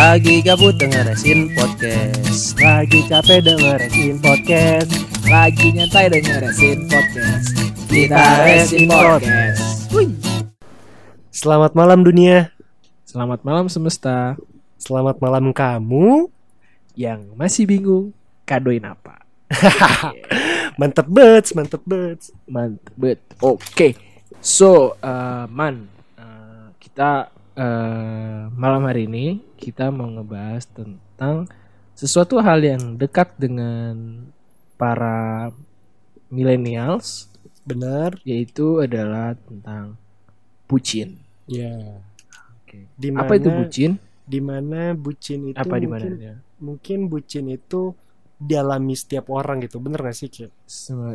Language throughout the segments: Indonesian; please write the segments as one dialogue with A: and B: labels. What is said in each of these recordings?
A: Lagi gabut dengerin podcast.
B: Lagi capek dengerin podcast.
A: Lagi nyantai dengerin podcast. Kita resin podcast. Wih.
B: Selamat malam dunia.
A: Selamat malam semesta.
B: Selamat malam kamu.
A: Yang masih bingung Kadoin apa?
B: Mantep banget, mantep banget
A: Mantep bet. Oke. So uh, Man uh, Kita uh, Malam hari ini Kita mau ngebahas tentang Sesuatu hal yang dekat dengan Para Millennials
B: Benar
A: Yaitu adalah tentang Bucin
B: Ya
A: Oke.
B: Di mana,
A: Apa itu bucin?
B: Di mana bucin itu
A: Apa di mana?
B: mungkin, mungkin bucin itu dialami setiap orang gitu Bener gak sih kayak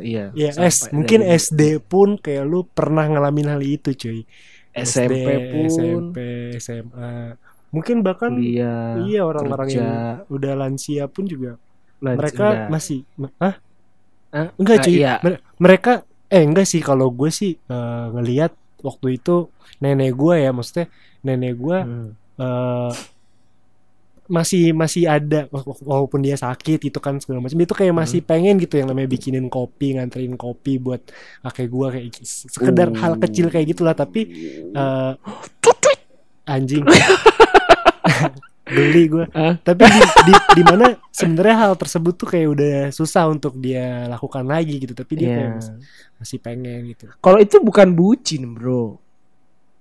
A: iya.
B: Ya S, mungkin SD pun kayak lu pernah ngalamin hal itu cuy
A: SMP
B: SD,
A: pun
B: SMP, SMA Mungkin bahkan
A: kuliah.
B: Iya orang-orang yang udah lansia pun juga
A: lanjut-
B: mereka
A: enggak.
B: masih ah
A: Ah,
B: enggak cuy
A: iya.
B: Mere- mereka eh enggak sih kalau gue sih eh, ngelihat waktu itu nenek gue ya maksudnya nenek gue
A: Hmm.
B: eh, masih masih ada wa- wa- walaupun dia sakit itu kan segala macam itu kayak masih pengen gitu yang namanya bikinin kopi nganterin kopi buat kakek gue kayak gitu. sekedar
A: Oh.
B: hal kecil kayak gitulah tapi eh, anjing geli gue
A: Ah.
B: tapi di, di, di mana sebenarnya hal tersebut tuh kayak udah susah untuk dia lakukan lagi gitu tapi dia
A: Iya.
B: kayak masih, masih pengen gitu
A: Kalau itu bukan bucin, Bro.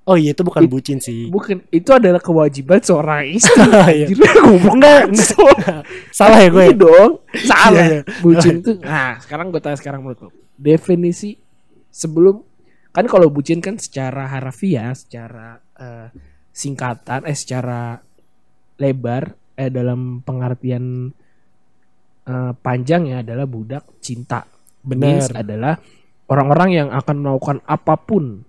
B: Oh iya itu bukan
A: It-
B: bucin sih
A: Bukan, itu adalah kewajiban seorang istri.
B: Iya.
A: Anjir, goblok
B: Enggak, salah ya gue
A: Iya dong. Salah.
B: Iya, iya.
A: Bucin tuh. Nah, sekarang gue tanya sekarang menurut lo. Definisi sebelum kan kalau bucin kan secara harfiah, secara eh, singkatan, eh secara lebar, eh dalam pengertian eh, panjangnya adalah budak cinta. Means
B: benar
A: adalah orang-orang yang akan melakukan apa pun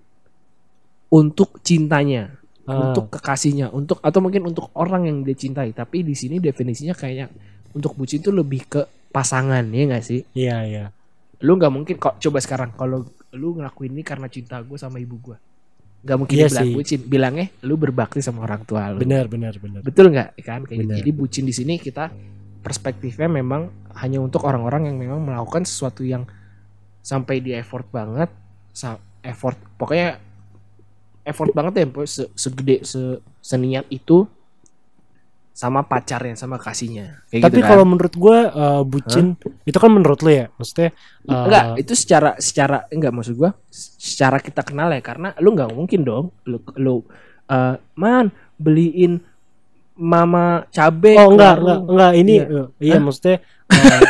A: untuk cintanya,
B: Ah,
A: untuk kekasihnya, untuk atau mungkin untuk orang yang dia cintai. Tapi di sini definisinya kayak untuk bucin itu lebih ke pasangan ya nggak sih?
B: iya iya
A: Lu nggak mungkin kok coba sekarang kalau lu ngelakuin ini karena cinta gue sama ibu gue, nggak mungkin
B: Iya
A: dibilang
B: sih.
A: bucin. Bilangnya lu berbakti sama orang tua lu.
B: benar benar benar
A: Betul nggak kan? Kayak gitu.
B: Benar.
A: Jadi bucin di sini kita perspektifnya memang hanya untuk orang-orang yang memang melakukan sesuatu yang sampai di effort banget, effort pokoknya effort banget ya, se- segede se seniat itu sama pacarnya sama kasihnya. Kayak
B: tapi
A: gitu kan.
B: kalau menurut gue eh, bucin itu kan menurut lo ya maksudnya eh,
A: enggak itu secara secara enggak maksud gua secara kita kenal ya karena lu nggak mungkin dong lu lu eh, man beliin mama cabe
B: oh enggak enggak enggak ini
A: Iya.
B: eh, iya maksudnya eh,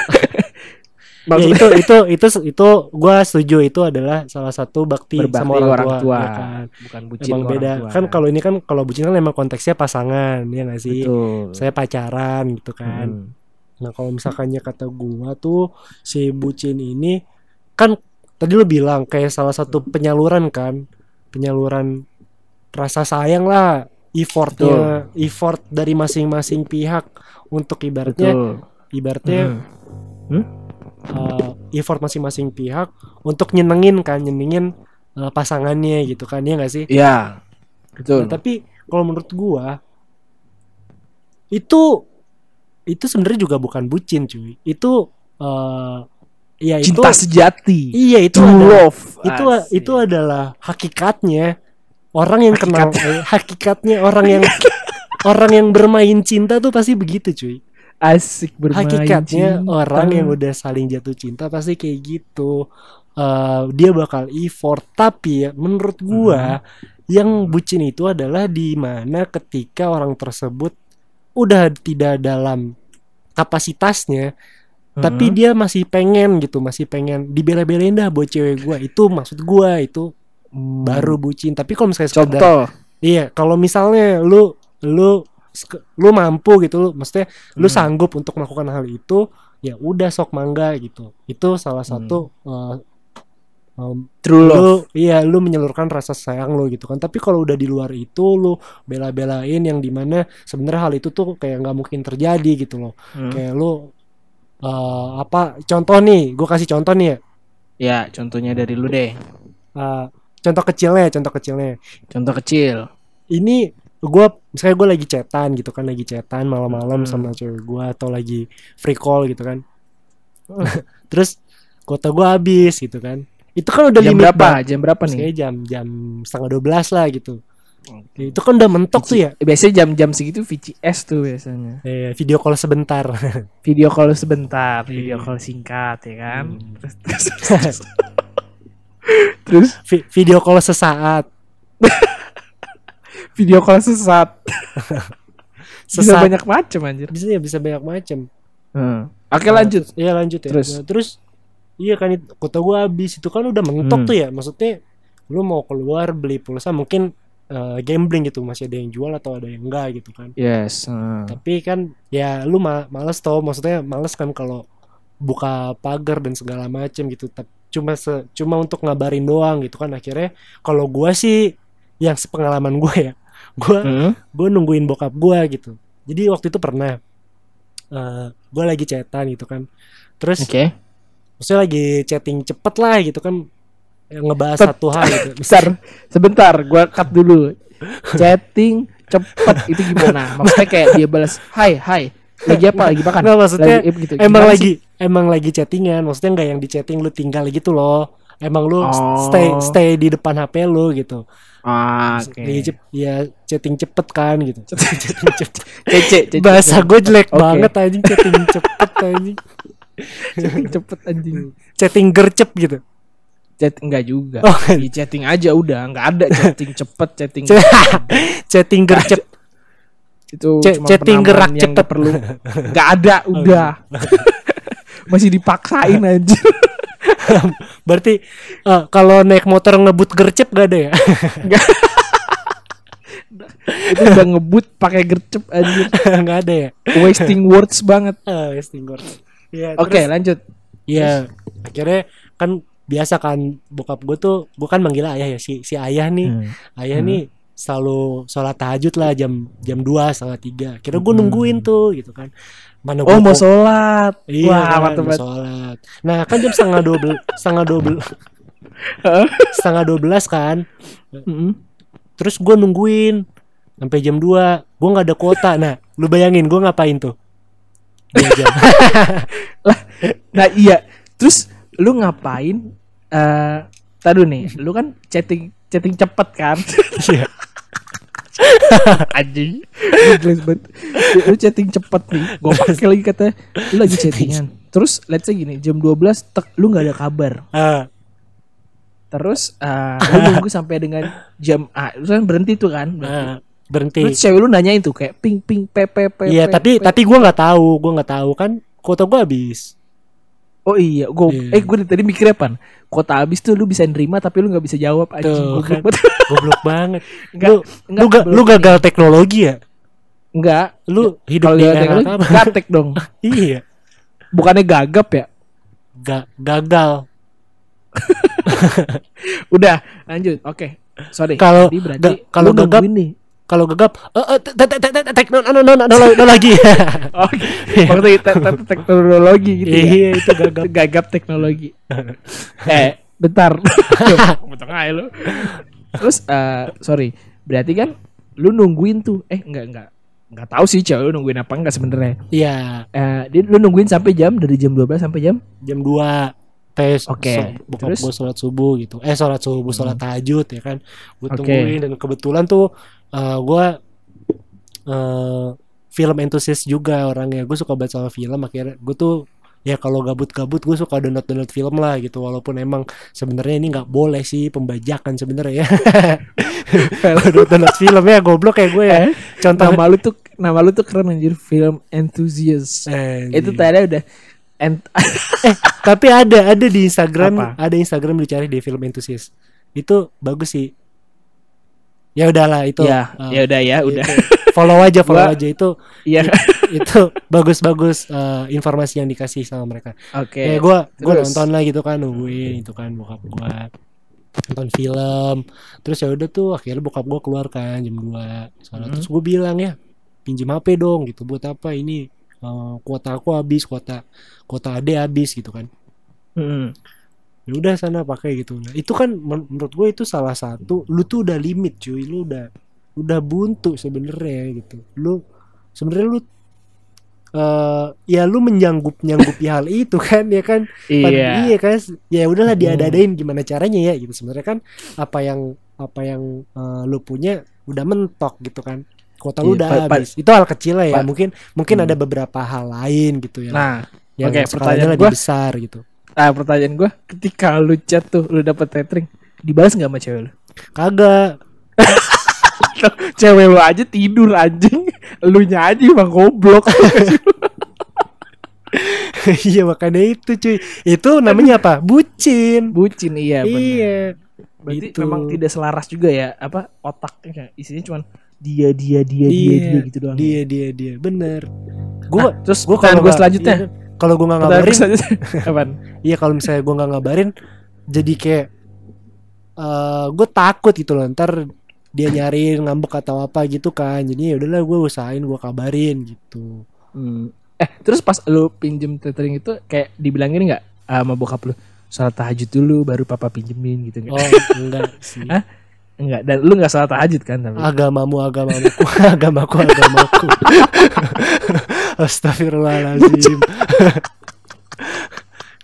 B: ya itu itu itu itu gue setuju itu adalah salah satu bakti
A: berbakti
B: sama orang,
A: orang tua,
B: ya kan
A: bukan bucin
B: emang beda
A: tua.
B: kan kalau ini kan kalau bucin kan emang konteksnya pasangan ya nggak sih
A: Betul.
B: saya pacaran gitu kan
A: Hmm.
B: nah kalau misalkannya kata gua tuh si bucin ini kan tadi lu bilang kayak salah satu penyaluran kan penyaluran rasa sayang lah effortnya effort dari masing-masing pihak untuk ibaratnya
A: Betul.
B: ibaratnya
A: Hmm.
B: Uh, effort masing-masing pihak untuk nyenengin kan nyenengin uh, pasangannya gitu kan ya nggak sih
A: Iya. Betul.
B: Nah, tapi kalau menurut gua itu itu sebenarnya juga bukan bucin cuy itu uh, ya itu
A: Cinta sejati.
B: iya itu
A: True
B: ada-
A: love.
B: itu
A: Asik.
B: itu adalah hakikatnya orang yang kenal eh, hakikatnya orang yang orang yang bermain cinta tuh pasti begitu cuy
A: asik bermain
B: hakikatnya
A: cinta.
B: orang yang udah saling jatuh cinta pasti kayak gitu Eh, dia bakal effort tapi ya menurut gua yang bucin itu adalah di mana ketika orang tersebut udah tidak dalam kapasitasnya tapi
A: Hmm.
B: dia masih pengen gitu masih pengen dibela-belain dah buat cewek gua itu maksud gua itu
A: Hmm.
B: baru bucin tapi kalau misalnya sekedar
A: contoh
B: Iya, kalau misalnya lu lu lu mampu gitu, lu maksudnya lu
A: Hmm.
B: sanggup untuk melakukan hal itu, ya udah sok mangga gitu. Itu salah
A: Hmm.
B: satu uh, um,
A: true love.
B: lu iya lu menyalurkan rasa sayang lu gitu kan. Tapi kalau udah di luar itu lu bela-belain yang di mana sebenarnya hal itu tuh kayak nggak mungkin terjadi gitu loh.
A: Hmm.
B: Kayak lu uh, apa contoh nih, gue kasih contoh nih ya.
A: Ya, contohnya dari lu deh.
B: Uh, contoh kecilnya, contoh kecilnya.
A: Contoh kecil.
B: Ini gue misalnya gue lagi chatan gitu kan lagi chatan malam-malam
A: Hmm.
B: sama cewek gue atau lagi free call gitu kan terus kuota gue habis gitu kan itu kan udah
A: jam
B: limit
A: berapa?
B: banget.
A: Jam berapa nih?
B: Jam jam setengah dua belas lah gitu itu kan udah mentok tuh ya
A: Biasanya jam-jam segitu VCS tuh biasanya.
B: Eh, video call sebentar
A: Video call sebentar, video
B: Iya.
A: call singkat ya kan.
B: Hmm.
A: Terus, terus, terus, terus
B: Vi- video call sesaat
A: video call sesat. Bisa
B: Sesat.
A: banyak macam anjir.
B: bisa ya bisa banyak macam
A: Hmm. Oke lanjut.
B: Iya lanjut ya.
A: Terus?
B: Nah, terus iya kan itu kota gua habis itu kan udah mentok
A: Hmm.
B: tuh ya. Maksudnya lu mau keluar beli pulsa mungkin eh, gambling gitu masih ada yang jual atau ada yang enggak gitu kan.
A: Yes. hmm.
B: Tapi kan ya lu ma males tau maksudnya males kan kalau buka pagar dan segala macem gitu. Tap- Cuma se cuma untuk ngabarin doang gitu kan akhirnya kalau gua sih yang sepengalaman gue ya. Gua
A: Hmm.
B: gue nungguin bokap gue gitu jadi waktu itu pernah eh gue lagi chatan gitu kan terus
A: Oke.
B: maksudnya lagi chatting cepet lah gitu kan yang ngebahas
A: Cepet.
B: satu hal gitu
A: Bentar, sebentar, gua cut dulu. Chatting cepet itu gimana? Maksudnya kayak dia balas, "Hai, hai." Lagi apa? Lagi makan?
B: Nggak, maksudnya
A: Lagi, eh, gitu.
B: emang
A: Gimana
B: lagi emang lagi chattingan maksudnya nggak yang di chatting lu tinggal gitu loh emang lu
A: Oh.
B: stay stay di depan HP lu gitu?
A: Ah, oke.
B: Lagi cep- ya chatting cepet kan gitu chatting cepet
A: Cece, cece.
B: bahasa gue jelek
A: Oke.
B: banget anjing chatting cepet anjing
A: Chatting cepet anjing.
B: chatting gercep gitu
A: Chat enggak juga.
B: Oh.
A: Di chatting aja udah, enggak ada chatting cepet, chatting
B: chatting gercep
A: itu cuma
B: chatting gerak
A: yang
B: cepet.
A: perlu. Enggak ada, udah. Masih dipaksain aja.
B: Berarti eh, kalau naik motor ngebut gercep gak ada ya?
A: itu udah ngebut pakai gercep anjir.
B: gak ada ya?
A: Wasting words banget.
B: Ah, Westing Gord. Iya,
A: Oke,
B: terus-
A: lanjut.
B: Iya, akhirnya kan biasa kan bokap gue tuh, gue kan manggil ayah ya si si ayah nih,
A: Hmm.
B: ayah
A: Hmm.
B: nih selalu sholat tahajud lah jam jam dua setengah tiga. Kira gue
A: Hmm.
B: nungguin tuh gitu kan. Mana
A: Oh,
B: gua
A: mau sholat.
B: Iya,
A: Wah,
B: kan, mau sholat. Nah kan jam setengah dua belas, setengah dua belas, setengah dua belas kan.
A: Mm-mm.
B: Terus gue nungguin sampai jam 2 Gue nggak ada kuota. Nah, lu bayangin gue ngapain tuh? Dua jam.
A: Nah, iya. Terus lu ngapain? Eh, tadu nih, lu kan chatting chatting cepet kan?
B: Iya.
A: Anjing. Lu jelas banget. Lu chatting cepet nih. Gue pakai lagi kata lu lagi chattingan. Terus let's say gini, jam 12 tek lu nggak ada kabar.
B: Ah,
A: Terus eh, lu nunggu sampai dengan jam ah, lu kan berhenti tuh kan?
B: ah, berhenti.
A: Terus cewek lu nanyain tuh kayak ping ping pe pe pe.
B: Iya, tapi
A: pe.
B: tapi gue nggak tahu, gue nggak tahu kan kuota gue habis.
A: Oh iya, gue
B: Iya.
A: eh gue tadi mikirnya pan, kota habis tuh lu bisa nerima tapi lu nggak bisa jawab anjing.
B: Tuh,
A: Goblok
B: kan.
A: banget.
B: Goblok banget.
A: Enggak,
B: lu
A: enggak,
B: lu, ga, lu
A: ini.
B: gagal teknologi ya?
A: Enggak.
B: Lu hidup
A: Kalau
B: di era
A: teknologi,
B: apa?
A: gatek dong.
B: iya,
A: Bukannya gagap ya?
B: ga, gagal.
A: Udah, lanjut. Oke. Sorry.
B: Kalau kalau gagap-
A: nih.
B: Kalau gagap, eh eh, te- te- te- te- tek no no no no no no lagi.
A: Oke. Maksudnya te- te- teknologi gitu ya.
B: Iya, itu gagap.
A: Gagap teknologi. eh, bentar. Potong aja lu. Terus eh sorry, berarti kan lu nungguin tuh. Eh, enggak enggak. Enggak tahu sih cewek lu nungguin apa enggak sebenarnya.
B: Iya,
A: Eh, dia lu nungguin sampai jam dari jam 12 sampai jam
B: jam 2 tes
A: Oke,
B: so- bokap
A: terus?
B: gue sholat subuh gitu eh sholat subuh sholat tahajud ya kan gue
A: Oke.
B: tungguin dan kebetulan tuh eh gue eh film entusias juga orangnya gue suka banget sama film akhirnya gue tuh ya kalau gabut-gabut gue suka download download film lah gitu walaupun emang sebenarnya ini nggak boleh sih pembajakan sebenarnya ya download download film ya goblok kayak gue ya
A: Eh,
B: contoh
A: nama lu tuh nama lu tuh keren anjir film enthusiast.
B: Eh,
A: Itu
B: iya.
A: tadi udah ent
B: Tapi ada ada di Instagram,
A: Apa?
B: ada Instagram dicari di film entusias. Itu bagus sih. Ya udahlah itu.
A: ya,
B: eh,
A: ya udah ya, udah.
B: itu. Follow aja, follow aja itu
A: Iya.
B: itu bagus-bagus eh, informasi yang dikasih sama mereka.
A: Oke.
B: Ya gua gua
A: terus?
B: nonton lah gitu kan nungguin itu kan bokap gua nonton film. Terus ya udah tuh akhirnya bokap gua keluar kan jam 2. Soalnya
A: Hmm.
B: terus gua bilang ya pinjem HP dong gitu buat apa ini eh, kuota aku habis, kuota kuota ade habis gitu kan.
A: Mm-mm.
B: Ya udah sana pakai gitu. Nah itu kan men- menurut gue itu salah satu lu tuh udah limit cuy. Lu udah udah buntu sebenarnya gitu. Lu sebenarnya lu eh ya lu menyanggup nyanggupi hal itu kan ya kan? Pad-
A: Iya.
B: iya kan? Ya udahlah
A: Hmm.
B: diadadain gimana caranya ya gitu. Sebenarnya kan apa yang apa yang eh, lu punya udah mentok gitu kan. Kuota lu
A: Iya,
B: udah habis. Itu hal kecil lah ya. mungkin mungkin
A: Hmm.
B: ada beberapa hal lain gitu ya.
A: Nah,
B: yang
A: oke,
B: skalanya
A: pertanyaan
B: lebih
A: gua-
B: besar gitu
A: ah, pertanyaan gue, ketika lu chat tuh, lu dapet tethering, dibalas nggak sama cewek lu?
B: kagak
A: cewek lu aja tidur anjing, lu nya aja emang goblok.
B: iya makanya itu cuy itu namanya apa bucin
A: Bucin iya benar.
B: iya
A: Berarti
B: Gitu.
A: memang tidak selaras juga ya apa otaknya isinya cuman dia dia dia dia
B: Iya,
A: dia gitu doang.
B: dia dia dia bener
A: Nah,
B: gua
A: terus
B: gua
A: pertanyaan gue selanjutnya.
B: iya, kalau gua nggak
A: gue
B: ngabarin? Iya kalau misalnya gue nggak ngabarin jadi kayak eh gue takut gitu loh. Ntar dia nyariin ngambek atau apa gitu kan. Jadi ya udahlah gue usahain gue kabarin gitu.
A: Hmm. Eh terus pas lu pinjem tethering itu kayak dibilangin nggak sama bokap lu? Salat tahajud dulu baru papa pinjemin gitu
B: oh enggak sih.
A: Hah? Enggak dan lu nggak salat tahajud kan tapi.
B: agamamu agamaku agamaku agamaku Astagfirullahaladzim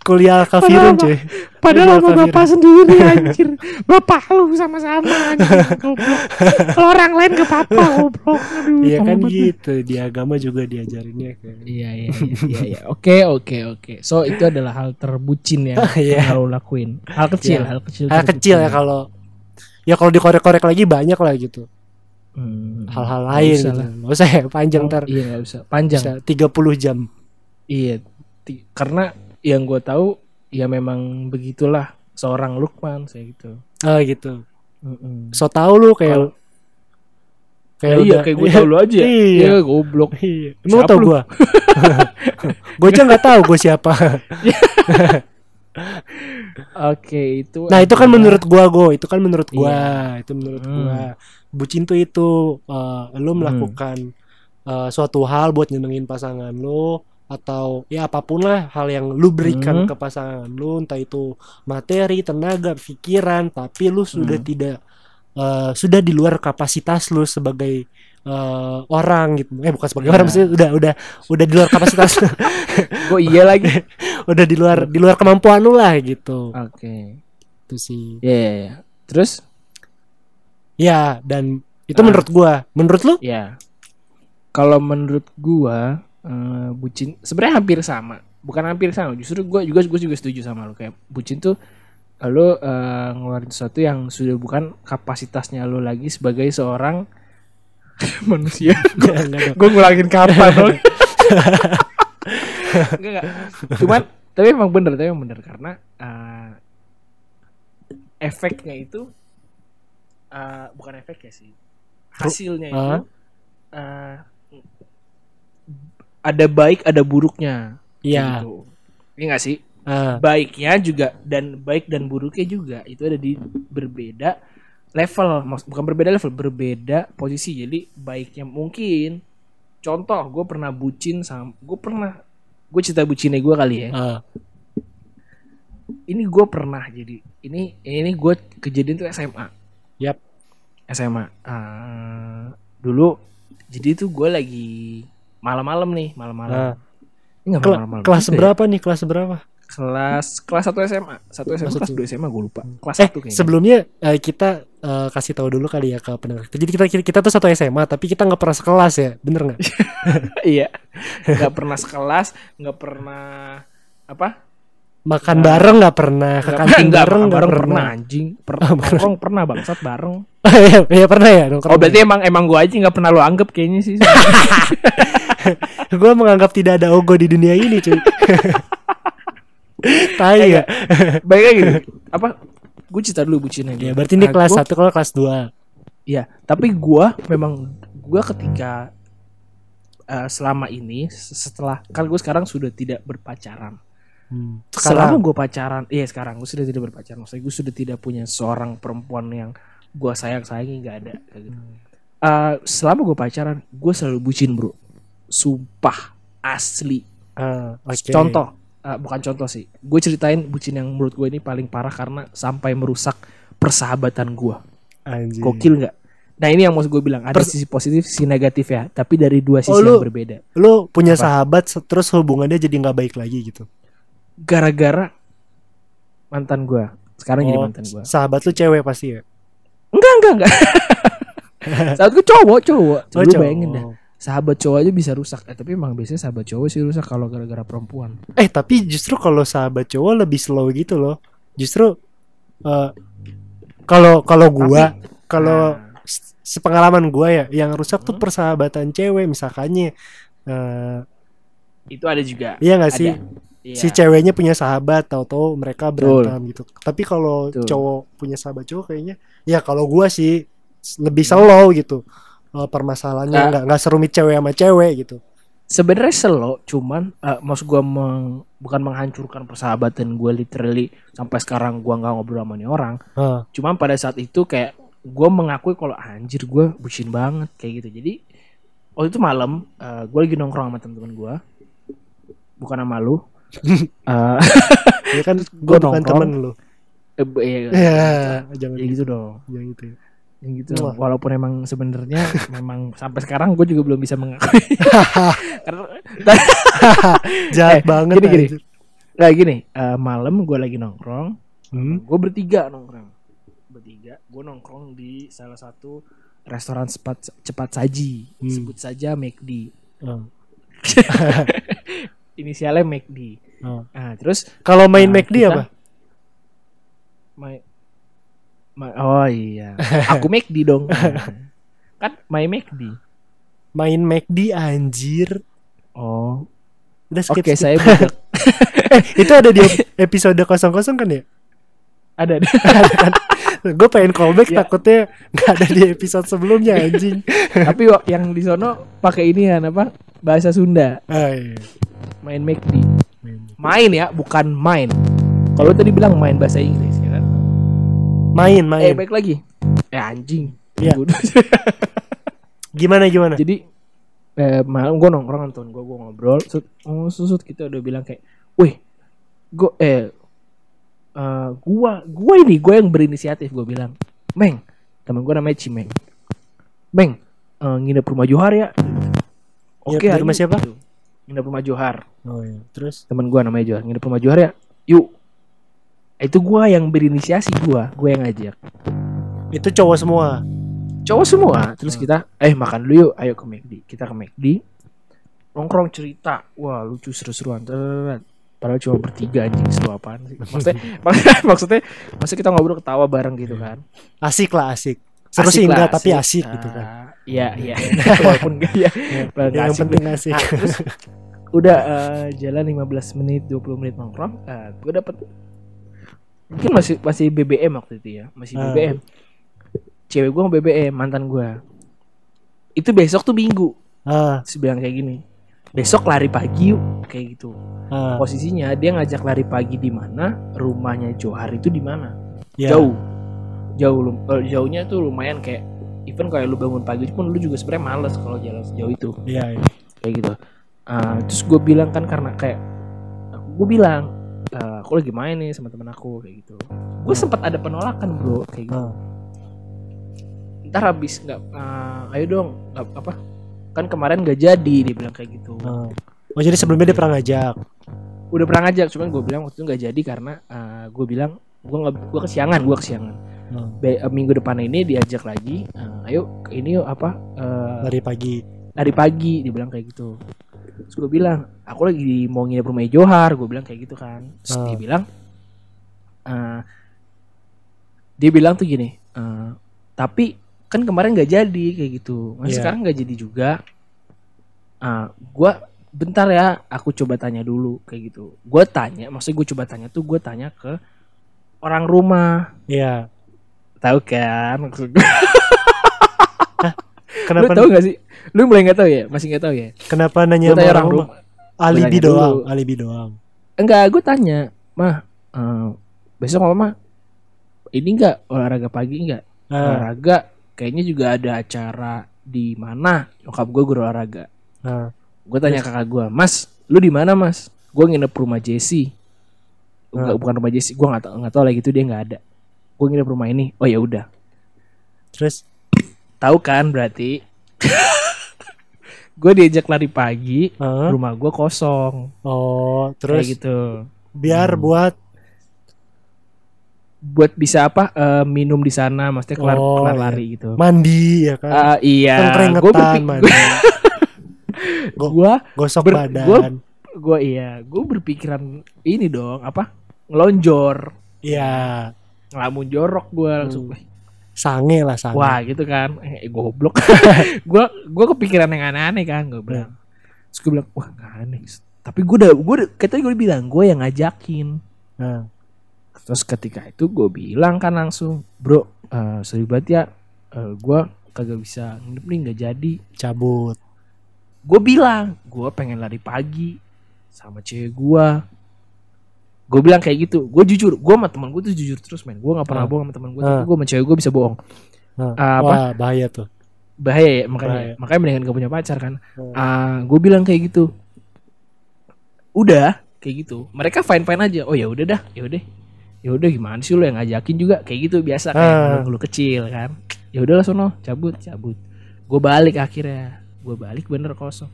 B: kuliah kafirun cuy
A: Padahal sama
B: kafirun.
A: bapak sendiri anjir. Bapak lu sama-sama anjir. Goblok. Kalau orang lain ke papa goblok.
B: Iya kan gitu di agama juga diajarinnya kan
A: Iya iya iya iya. iya. Oke oke oke. So itu adalah hal terbucin ya
B: Iya.
A: yang lo lakuin. Hal kecil,
B: Iya.
A: hal kecil.
B: hal kecil ya kalau ya kalau dikorek-korek lagi banyak lah gitu
A: Hmm.
B: hal-hal lain
A: usah
B: gitu. usah ya panjang ntar
A: Iya nggak usah. Panjang.
B: bisa 30 jam.
A: Iya. Karena yang gue tahu ya memang begitulah seorang Lukman saya gitu.
B: Oh gitu.
A: Mm-mm.
B: So tau lu kayak
A: Ya, iya kayak gue tau lu aja.
B: Iya.
A: Iya goblok.
B: Iya. Emang tau
A: lu?
B: gua. gua aja nggak tahu gue siapa.
A: Oke itu.
B: Nah, itu kan menurut gua, Go. Itu kan menurut gua.
A: Iya.
B: Itu menurut
A: Hmm.
B: gua. Bucin tuh itu eh, lu melakukan eh, suatu hal buat nyenengin pasangan lu atau ya apa pun lah hal yang lu berikan
A: Hmm.
B: ke pasangan lu entah itu materi, tenaga, pikiran tapi lu sudah
A: Hmm.
B: tidak eh, sudah di luar kapasitas lu sebagai eh, orang gitu. Eh bukan sebagai
A: Iya.
B: orang maksudnya udah udah udah di luar kapasitas
A: Gue iya lagi.
B: udah di luar di luar kemampuan lu lah gitu.
A: Oke.
B: Itu sih.
A: Iya iya, iya. Terus?
B: Ya, dan itu
A: Ah.
B: menurut gua. Menurut lu?
A: Ya. Kalau menurut gua eh, bucin sebenarnya hampir sama. Bukan hampir sama, justru gua juga gua juga setuju sama lo kayak bucin tuh lo eh, ngeluarin sesuatu yang sudah bukan kapasitasnya lo lagi sebagai seorang manusia. Gue ngulangin kapan dong? enggak, enggak. Cuman tapi emang bener, tapi emang bener karena eh, efeknya itu eh, bukan efeknya sih. Hasilnya itu
B: Ah.
A: eh, ada baik ada buruknya.
B: Iya.
A: Gitu. Iya gak sih?
B: Ah,
A: Baiknya juga dan baik dan buruknya juga itu ada di berbeda level, Maksud- bukan berbeda level, berbeda posisi. Jadi baiknya mungkin contoh gue pernah bucin sama gue pernah gue cerita bucinnya gue kali ya.
B: ah.
A: Ini gue pernah jadi ini ini gue kejadian tuh SMA.
B: Yap.
A: SMA. Ah, dulu jadi tuh gue lagi malam-malam nih, malam-malam. Ini nggak
B: Kela-
A: malam-malam
B: kelas
A: juga ya.
B: berapa nih? Kelas berapa?
A: Kelas kelas 1 SMA satu SMA
B: Kelas
A: kelas
B: satu.
A: 2 SMA gue lupa kelas
B: Eh,
A: 1 kayaknya
B: sebelumnya eh, kita eh, kasih tahu dulu kali ya ke pendengar. Jadi kita kita tuh satu SMA tapi kita nggak pernah sekelas ya, bener nggak?
A: iya nggak pernah sekelas nggak pernah apa
B: Makan
A: Nah.
B: bareng nggak pernah, ke kantin
A: nggak,
B: bareng nggak
A: bareng
B: pernah.
A: anjing per
B: Oh, pernah.
A: nongkrong pernah bangsat bareng
B: Iya, iya pernah ya dong.
A: oh berarti emang emang gue aja nggak pernah lo anggap kayaknya sih
B: gue menganggap tidak ada ogo di dunia ini, cuy. Tai ya.
A: baik lagi apa gue cerita dulu bucinnya
B: Ya, berarti ini
A: Ah,
B: kelas
A: gua-
B: 1 kalau kelas 2.
A: Iya, tapi gua memang gua ketika eh, selama ini setelah kan gue sekarang sudah tidak berpacaran.
B: Hmm.
A: Selama gue pacaran, iya sekarang gue sudah tidak berpacaran. Maksudnya gue sudah tidak punya seorang perempuan yang gua sayang sayangi nggak ada. kayak gitu. Eh, selama gue pacaran, gue selalu bucin bro. Sumpah asli.
B: Ah, oke.
A: Contoh, eh, bukan contoh sih. Gue ceritain bucin yang menurut gue ini paling parah karena sampai merusak persahabatan gua.
B: Anjing.
A: Gokil nggak? Nah ini yang mau gue bilang ada
B: Pers-
A: sisi positif, sisi negatif ya, tapi dari dua sisi
B: Oh, lu-
A: yang berbeda.
B: Lu punya
A: Apa?
B: sahabat terus hubungannya jadi nggak baik lagi gitu.
A: Gara-gara mantan gue, sekarang jadi
B: Oh,
A: mantan gue.
B: Sahabat lu cewek pasti ya.
A: Enggak enggak enggak. Saat gue cowok cowok,
B: Oh,
A: lu
B: cowok.
A: bayangin dah. Sahabat cowok aja bisa rusak. Eh tapi emang biasanya sahabat cowok sih rusak kalau gara-gara perempuan.
B: Eh tapi justru kalau sahabat cowok lebih slow gitu loh. Justru eh, kalau kalau gua kalau
A: Nah,
B: sepengalaman gua ya yang rusak tuh
A: Hmm.
B: persahabatan cewek misalkannya eh
A: itu ada juga.
B: iya gak
A: Ada.
B: sih
A: Iya.
B: si ceweknya punya sahabat tahu-tahu mereka
A: Betul.
B: berantem gitu. Tapi kalau cowok punya sahabat cowok kayaknya ya kalau gua sih lebih slow gitu. Eh, permasalahannya
A: Nah.
B: nggak nggak serumit cewek sama cewek gitu.
A: Sebenarnya selo, cuman eh, maksud gue meng- bukan menghancurkan persahabatan gue literally sampai sekarang gue nggak ngobrol sama nih orang.
B: Hah.
A: Cuman pada saat itu kayak gue mengakui kalau anjir gue bucin banget kayak gitu. Jadi waktu itu malam gue lagi nongkrong sama teman-teman gue, bukan sama lu. Eh,
B: Ya kan
A: Gua
B: gua bukan temen lu.
A: eh, b- iya,
B: Ya, jangan
A: ya gitu dong.
B: jangan gitu ya.
A: Yang gitu.
B: Wah.
A: Walaupun emang sebenarnya memang sampai sekarang gue juga belum bisa mengakui. Karena
B: Jahat
A: Eh,
B: banget
A: gini, gini. Nah gini, eh, malam gue lagi nongkrong,
B: Hmm.
A: gue bertiga nongkrong, bertiga, gue nongkrong di salah satu restoran cepat cepat saji,
B: Hmm.
A: sebut saja McD,
B: Oh.
A: inisialnya McD.
B: Oh.
A: Nah terus
B: Kalau main
A: Nah,
B: McD
A: kita-
B: apa?
A: my- oh iya, aku McD dong, kan my McD.
B: Main McD anjir.
A: Oh,
B: Udah
A: oke
B: skip. skip.
A: saya budak.
B: Itu ada di episode kosong-kosong kan ya?
A: ada ada.
B: Gue pengen callback
A: Ya.
B: takutnya nggak ada di episode sebelumnya anjing.
A: Tapi yang di sono pakai ini ya apa? Bahasa Sunda,
B: Ah, iya.
A: main McD.
B: Main.
A: Main ya, bukan main. Kalau tadi bilang main bahasa Inggris ya kan?
B: Main,
A: Eh
B: main.
A: baik lagi. Eh anjing.
B: Iya.
A: Bodoh.
B: Gimana gimana?
A: Jadi eh, malam gue nongkrong nonton gue gue ngobrol. Sut, oh, susut kita udah bilang kayak, wih, gue eh eh, gua gua ini gue yang berinisiatif gue bilang, Meng, teman gue namanya Cimeng, Meng, eh, nginep rumah Johar ya.
B: Nginep di
A: ayo,
B: rumah siapa?
A: gitu. Nginep rumah Johar.
B: Oh iya. Terus
A: Temen gue namanya Johar. Nginep rumah Johar ya. Yuk. Itu gue yang berinisiasi gue, gue yang ngajak.
B: itu cowok semua.
A: cowok semua. Terus kita eh makan dulu yuk. Ayo ke McD kita ke McD nongkrong cerita. Wah lucu seru-seruan. Padahal cuma bertiga anjing. Seru apaan sih? Maksudnya maksudnya maksudnya kita ngobrol ketawa bareng gitu kan?
B: Asik lah asik. Seru
A: Asik
B: sih enggak tapi asik
A: Ah,
B: gitu kan.
A: iya iya. Walaupun enggak ya nggak
B: Yang
A: asik
B: penting asik.
A: Nah, terus udah eh, jalan 15 menit 20 menit nongkrong eh, gue dapet mungkin masih masih BBM waktu itu ya masih
B: Ah.
A: BBM cewek gue BBM mantan gue itu besok tuh minggu.
B: Ah,
A: terus bilang kayak gini besok lari pagi yuk kayak gitu.
B: Ah,
A: posisinya dia ngajak lari pagi di mana rumahnya Johar itu di mana?
B: Ya.
A: jauh. Jauh eh, jauhnya tuh lumayan kayak even kayak lu bangun pagi pun lu juga sebenarnya males kalau jalan sejauh itu.
B: Iya, iya.
A: kayak gitu. Ah, terus gue bilang kan karena kayak gue bilang "Eh, aku lagi main nih sama temen aku kayak gitu. Gue sempat ada penolakan bro kayak gitu.
B: Ah,
A: ntar habis nggak ah, ayo dong nggak apa kan kemarin gak jadi dia bilang kayak gitu.
B: Ah. Oh jadi sebelumnya dia pernah ngajak.
A: udah pernah ngajak cuman gue bilang waktu itu nggak jadi karena gue bilang gue nggak gue kesiangan gue kesiangan.
B: Ah,
A: Be- eh, minggu depan ini diajak lagi ah, ayo ini yuk apa eh,
B: Lari pagi.
A: dari pagi dia bilang kayak gitu terus gue bilang aku lagi di- mau nginep rumah Johar. Gue bilang kayak gitu kan. Terus
B: Ah.
A: dia bilang eh, dia bilang tuh gini eh, tapi kan kemarin nggak jadi kayak gitu. Mas
B: Iya.
A: sekarang nggak jadi juga. Ah, gue bentar ya aku coba tanya dulu kayak gitu. Gue tanya maksudnya gue coba tanya tuh gue tanya ke orang rumah.
B: Iya.
A: tahu kan maksud gue lu
B: Kenapa
A: tahu gak sih lu mulai nggak tahu ya masih nggak tahu ya
B: kenapa nanya
A: tanya
B: orang
A: orang
B: rumah?
A: rumah
B: Alibi doang,
A: dulu.
B: alibi doang.
A: Enggak, gue tanya, mah eh, besok mama ini enggak olahraga pagi enggak?
B: Ah,
A: Olahraga kayaknya juga ada acara di mana? Nyokap gue guru olahraga.
B: ah.
A: Gue tanya kakak gue, Mas, lu di mana Mas? Gue nginep rumah Jesse. Enggak,
B: Ah.
A: bukan rumah Jesse. Gue nggak tahu nggak tahu lagi itu dia nggak ada. Gue nginep rumah ini. Oh ya udah.
B: Terus
A: tahu kan berarti gue diajak lari pagi
B: Hah?
A: rumah gue kosong
B: Oh,
A: terus
B: terus
A: gitu
B: biar
A: Hmm.
B: buat
A: buat bisa apa eh, minum di sana maksudnya kelar
B: Oh,
A: kelar
B: iya.
A: lari gitu
B: mandi ya kan.
A: Ah, iya
B: kan
A: gue
B: keringetan mandi.
A: gue
B: Gosok
A: ber-
B: badan.
A: gue iya gue berpikiran ini dong apa ngelonjor
B: Iya,
A: ngelamun jorok gue langsung
B: Hmm.
A: "Eh,
B: sange lah sange.
A: wah gitu kan. Eh goblok. Gue gue kepikiran yang aneh-aneh kan gue bilang. Terus gue bilang wah nggak aneh. Tapi gue udah gue katanya gue bilang gue yang ngajakin.
B: Nah,
A: terus ketika itu gue bilang kan langsung bro eh sorry banget ya eh, gue kagak bisa nginep nih nggak jadi.
B: Cabut.
A: gue bilang gue pengen lari pagi sama cewek gue gue bilang kayak gitu. Gue jujur gue sama teman gue tuh jujur terus men. Gue nggak pernah
B: Ah.
A: bohong sama teman gue
B: Ah.
A: tapi gue sama cewek gue bisa bohong.
B: Nah,
A: Ah, apa?
B: Wah, bahaya tuh.
A: bahaya ya? Makanya
B: Bahaya.
A: makanya mendingan gak punya pacar kan?
B: Hmm.
A: Ah, gue bilang kayak gitu. Udah kayak gitu. Mereka fine fine aja. Oh ya udah dah. Ya udah. Ya udah gimana sih lo yang ngajakin juga? Kayak gitu biasa kayak
B: Ah.
A: lu kecil kan? Ya udahlah sono. Cabut cabut. Gue balik akhirnya. Gue balik bener kosong.